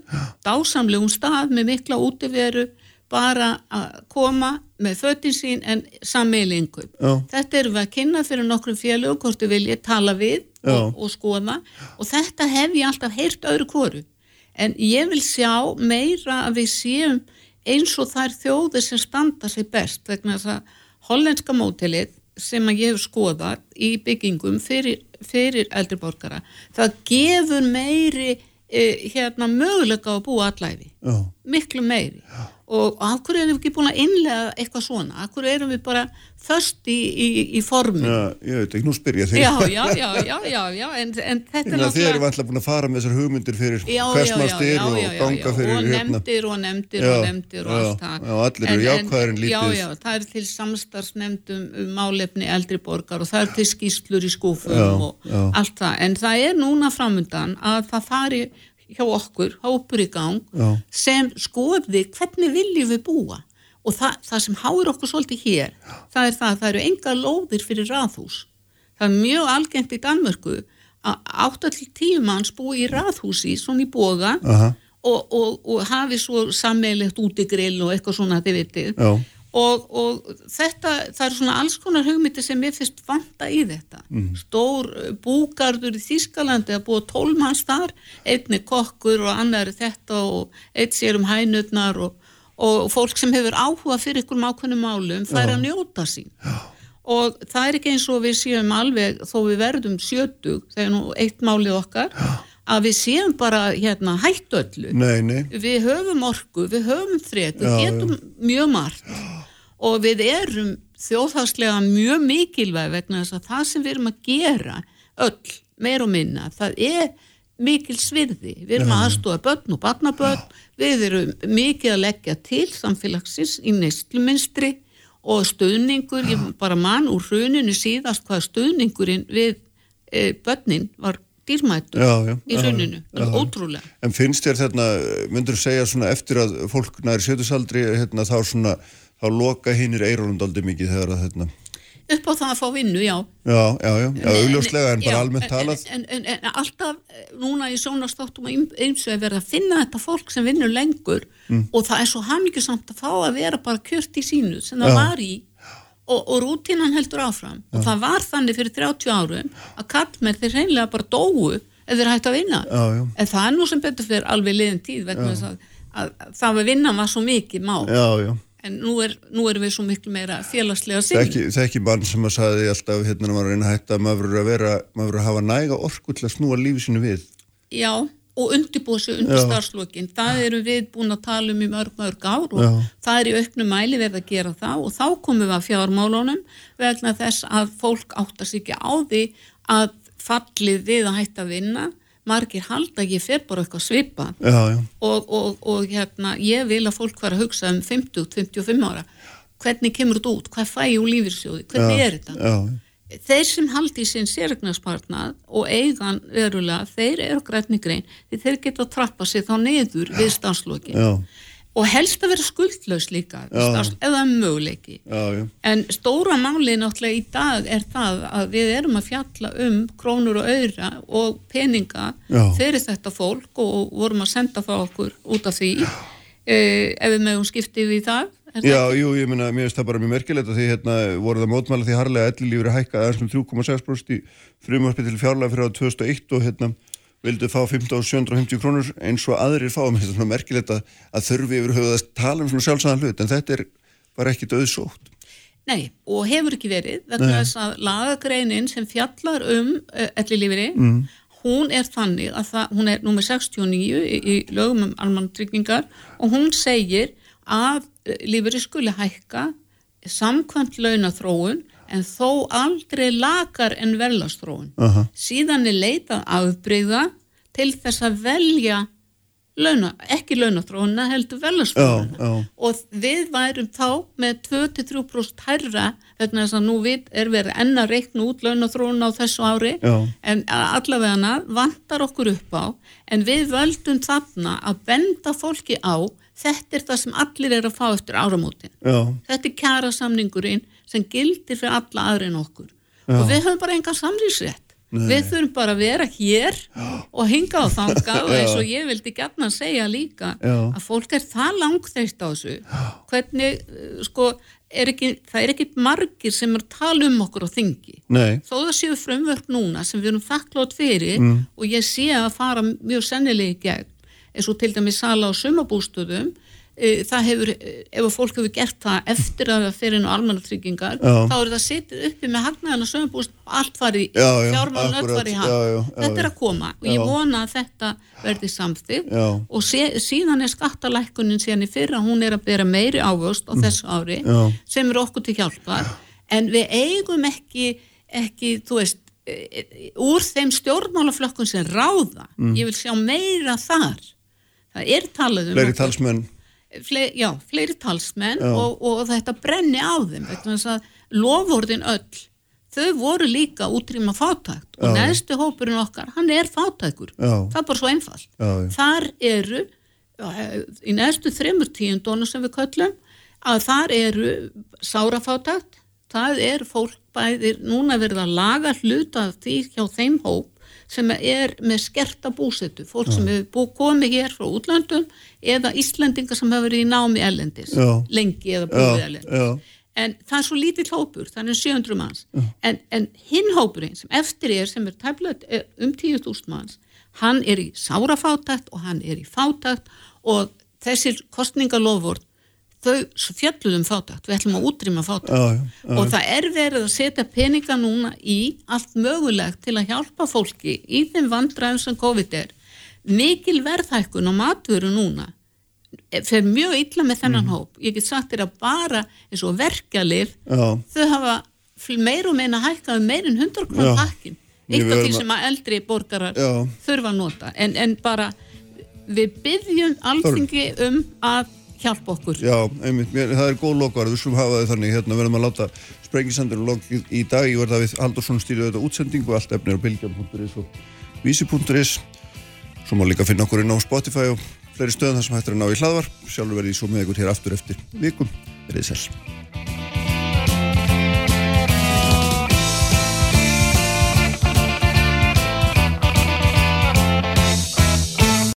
dásamlegum stað með mikla útiveru bara að koma með fötin sín en sammeilingum Já. þetta erum við að kynna fyrir nokkrum félögum hvort þau vilja tala við Já. og, og skoða. Og þetta hef ég alltaf heyrt öðru kóru en ég vil sjá meira að við séum eins og þær þjóðir sem standa sig best vegna þess að hollenska mótilið sem að ég hef skoðað í byggingum fyrir, fyrir eldriborgara það gefur meiri eh, hérna möguleika að búa allæfi Já. miklu meiri og af hverju erum við ekki búin að innlega eitthvað svona, af hverju erum við bara föst í, í, í formi Já, ég veit ekki, nú spyr ég þig. já, já, já, já, já, já en, en þetta er Þannig að þið erum náttúrulega alltaf búin að fara með þessar hugmyndir fyrir hversmastir og ganga fyrir og hérna. nefndir og nefndir og nefndir og allt það já, allir eru jákvæðir en lítið. já, já, það er til samstarfsnefndum um málefni eldri borgar og það er til skýslur í skúfum og allt það, en það er núna framundan að það fari hjá okkur hópur í gang Já. sem skoði hvernig viljum við búa og það, það sem háir okkur svolítið hér það er það að það eru enga lóðir fyrir raðhús það er mjög algengt í Danmörku að 8-10 manns búi í raðhúsi svona í boga Aha. og, og, og hafi svo sammeilegt útigrill og eitthvað svona þið vitið. Og, og þetta, það er svona alls konar hugmyndi sem ég fyrst vanta í þetta. Mhm. stór uh, búgarður í Þískalandi að búa tólmanns þar. Einni kokkur og annar þetta og eitt sér um hænutnar og, og fólk sem hefur áhuga fyrir ykkur ákveðnum málum fær að njóta sín. Já. og það er ekki eins og við séum alveg þó við verðum sjötug þegar nú eitt málið okkar að við séum bara hérna hættu öllu. Nei, nei. við höfum orku, við höfum þrek, við Já, getum mjög margt og við erum þjóðhagslega mjög mikilvæg vegna þess að það sem við erum að gera öll, meir og minna, það er mikil svirði, við erum að aðstofa börn og barnabörn, við erum mikið að leggja til samfélagsins í neysluminstri og stöðningur, ég bara mann úr hruninu síðast hvað stöðningurinn við e, börnin var dýrmættur Já, já, í hruninu, já. ótrúlega. En finnst þér þarna, myndur þú segja svona eftir að fólk næri sjötusaldri hérna, þá svona, þá loka hinnir eirunum aldrei mikið þegar að hérna, upp á það að fá vinnu, já já, já, já, já, augljóslega en bara Já, almennt en- talað. en, en, en, en alltaf eh, núna í sjónastáttum og eins og er verið að finna þetta fólk sem vinnur lengur Mm. og það er svo hamingjusamt að fá að vera bara kjört í sínu sem það var í og, og rútínan heldur áfram og það var þannig fyrir 30 árum að kallmenn þeir reynlega bara dóu ef þeir hættu að vinna Já, já. en það er nú sem betur fyrir alveg liðin tíð að, að, að það að vinna var svo mikið mál Já, já. En nú, er, nú erum við svo miklu meira félagslega sinni Þekki, þekki mann sem að sagði alltaf hérna að maður er að hætta að maður verður að vera, maður verður að hafa næga orku til að snúa lífi sínu við. Já, og undirbúa sig undir Já. starfslokin. Það erum við búin að tala um í mörg, mörg ár og Já. það er í auknum mæli við að gera það og þá komum við að fjármálunum vegna þess að fólk áttar sig ekki á því að fallið við að hætta að vinna margir halda ég fer bara eitthvað svipa Já, já. og, og, og hérna, ég vil að fólk vera að hugsa um 50-55 ára. Hvernig kemur þetta út, hvað fæ ég úr lífyrsjóði, hvernig já, er þetta? Já, þeir sem haldi í sinn sérregnarspartnað og eigan verulega, þeir eru grænni grein þeir geta að trappa sig þá niður við stanslokin já, og helst að vera skuldlaus líka við er möguleiki. En stóra máli náttúrulega í dag er það að við erum að fjalla um krónur og auðra og peninga fyrir þetta fólk og vorum að senda það okkur út af því. Eh, ef við meðum skiptið í það Já, jú, ég meina, mér finnst það bara mjög merkilegt að því hérna voru það mótmæla því harlega elli lífur að hækka aðeins um 3,6% í frumvarpi til fjárlega fyrir á 2001 og hérna vildu fá 15.750 krónur eins og aðrir fá, mér það svona merkilegt að, að þurfi yfir höfuð að tala um svona sjálfsæðan hlut en þetta er bara ekki döðsótt. Nei, og hefur ekki verið vegna þess að lagagreinin sem fjallar um uh, ellilífiri mm. hún er þannig að það, hún er nummer 69 í, í lögum um almantryggingar og hún segir að uh, lífiri skuli hækka samkvæmt launathróun en þó aldrei lagar en verðlastróun. Aha. Síðan er leitað afbreyða til þess að velja launa, ekki launathróuna heldur verðlastróuna Já, já. og við værum þá með 2-3% hærra vegna þess að nú við er verið enn að reikna út launathróuna á þessu ári. Já. en allavega vantar okkur upp á en við völdum þarna að benda fólki á þetta er það sem allir er að fá eftir áramótin. Já, þetta er kjara samningurinn sem gildir fyrir alla aðri en okkur. Og við höfum bara engan samlýsrétt við þurfum bara að vera hér og hinga á þanga og eins og ég vildi gætna að segja líka Já. að fólk er það langþreist á þessu. Hvernig, uh, sko er ekki, það er ekki margir sem er tala um okkur á þingi. Nei, þó það séu frumvörk núna sem við erum þakklót fyrir Mm. og ég sé að fara mjög sennilega í gegn. Eins og til dæmis sala á sumabústöðum það hefur, eh, ef fólk hefur gert það eftir að það fyrir inn á almannatryggingar þá er það setið uppi með hagnaðan og allt farið, Já, já, fjármálun öll farið þetta er að koma og ég vona að þetta verði Já. og sé, síðan er skattalækkunin síðan í fyrra, hún er að bera meiri ávöxt á þessu ári Mm. Já. sem er okkur til hjálpar. En við eigum ekki, ekki þú veist, e- e- úr þeim stjórnmálaflökkun sem ráða ég vil sjá meira þar. Það er talað um Mm. Fleiri já, fleiri talsmenn og, og þetta brenni á þeim lofórðin öll þau voru líka útrýma fátækt. Og neðstu hópurinn okkar, hann er fátækur. Það er bara svo einfalt. Þar eru eh, í neðstu þremur tíundónu sem við köllum að þar eru sárafátækt. Það er fólk bæðir núna verið að laga hluta því hjá þeim hóp sem er með skerta búsetu, fólk sem hefur komið hér frá útlöndum eða Íslendingar sem hefur verið í námi ellendis Já. lengi eða búið Já, ellendis já. en það er svo lítill hópur, er 700 manns. En, en hinn hópurinn sem eftir er sem er tæmlega um 10.000 manns hann er í sárafátækt og hann er í fátækt og þessir kostningalofvort þau fjalluðum fátækt, við ætlum að útrýma fátækt og það er verið að setja peninga núna í allt mögulegt til að hjálpa fólki í þeim vandræðum sem COVID er mikil verðhækkun á matvöru núna fer mjög illa með þennan Mhm. hóp ég get sagt þér að bara eins og verkjalif Já. þau hafa meir og meina hækkað um meir en 100 Já. krónu pakkin Við eitt af því sem að eldri borgarar Já. þurfa að nota en, en bara við byggjum alþingi um að hjálpa okkur. Já, einmitt, mér, það er góð lokvar, við skulum hafa þau þannig, hérna verðum að láta sprengisendurinn lokið í dag, ég verða við Haldursson stýrið þetta útsendingu, allt efnir á bilgjarn.is og vísi.is svo má líka finna okkur inn á Spotify og fleiri stöðum þar sem hættir að ná í hlaðvar sjálfur verði ég svo með ykkur hér aftur eftir vikum, verið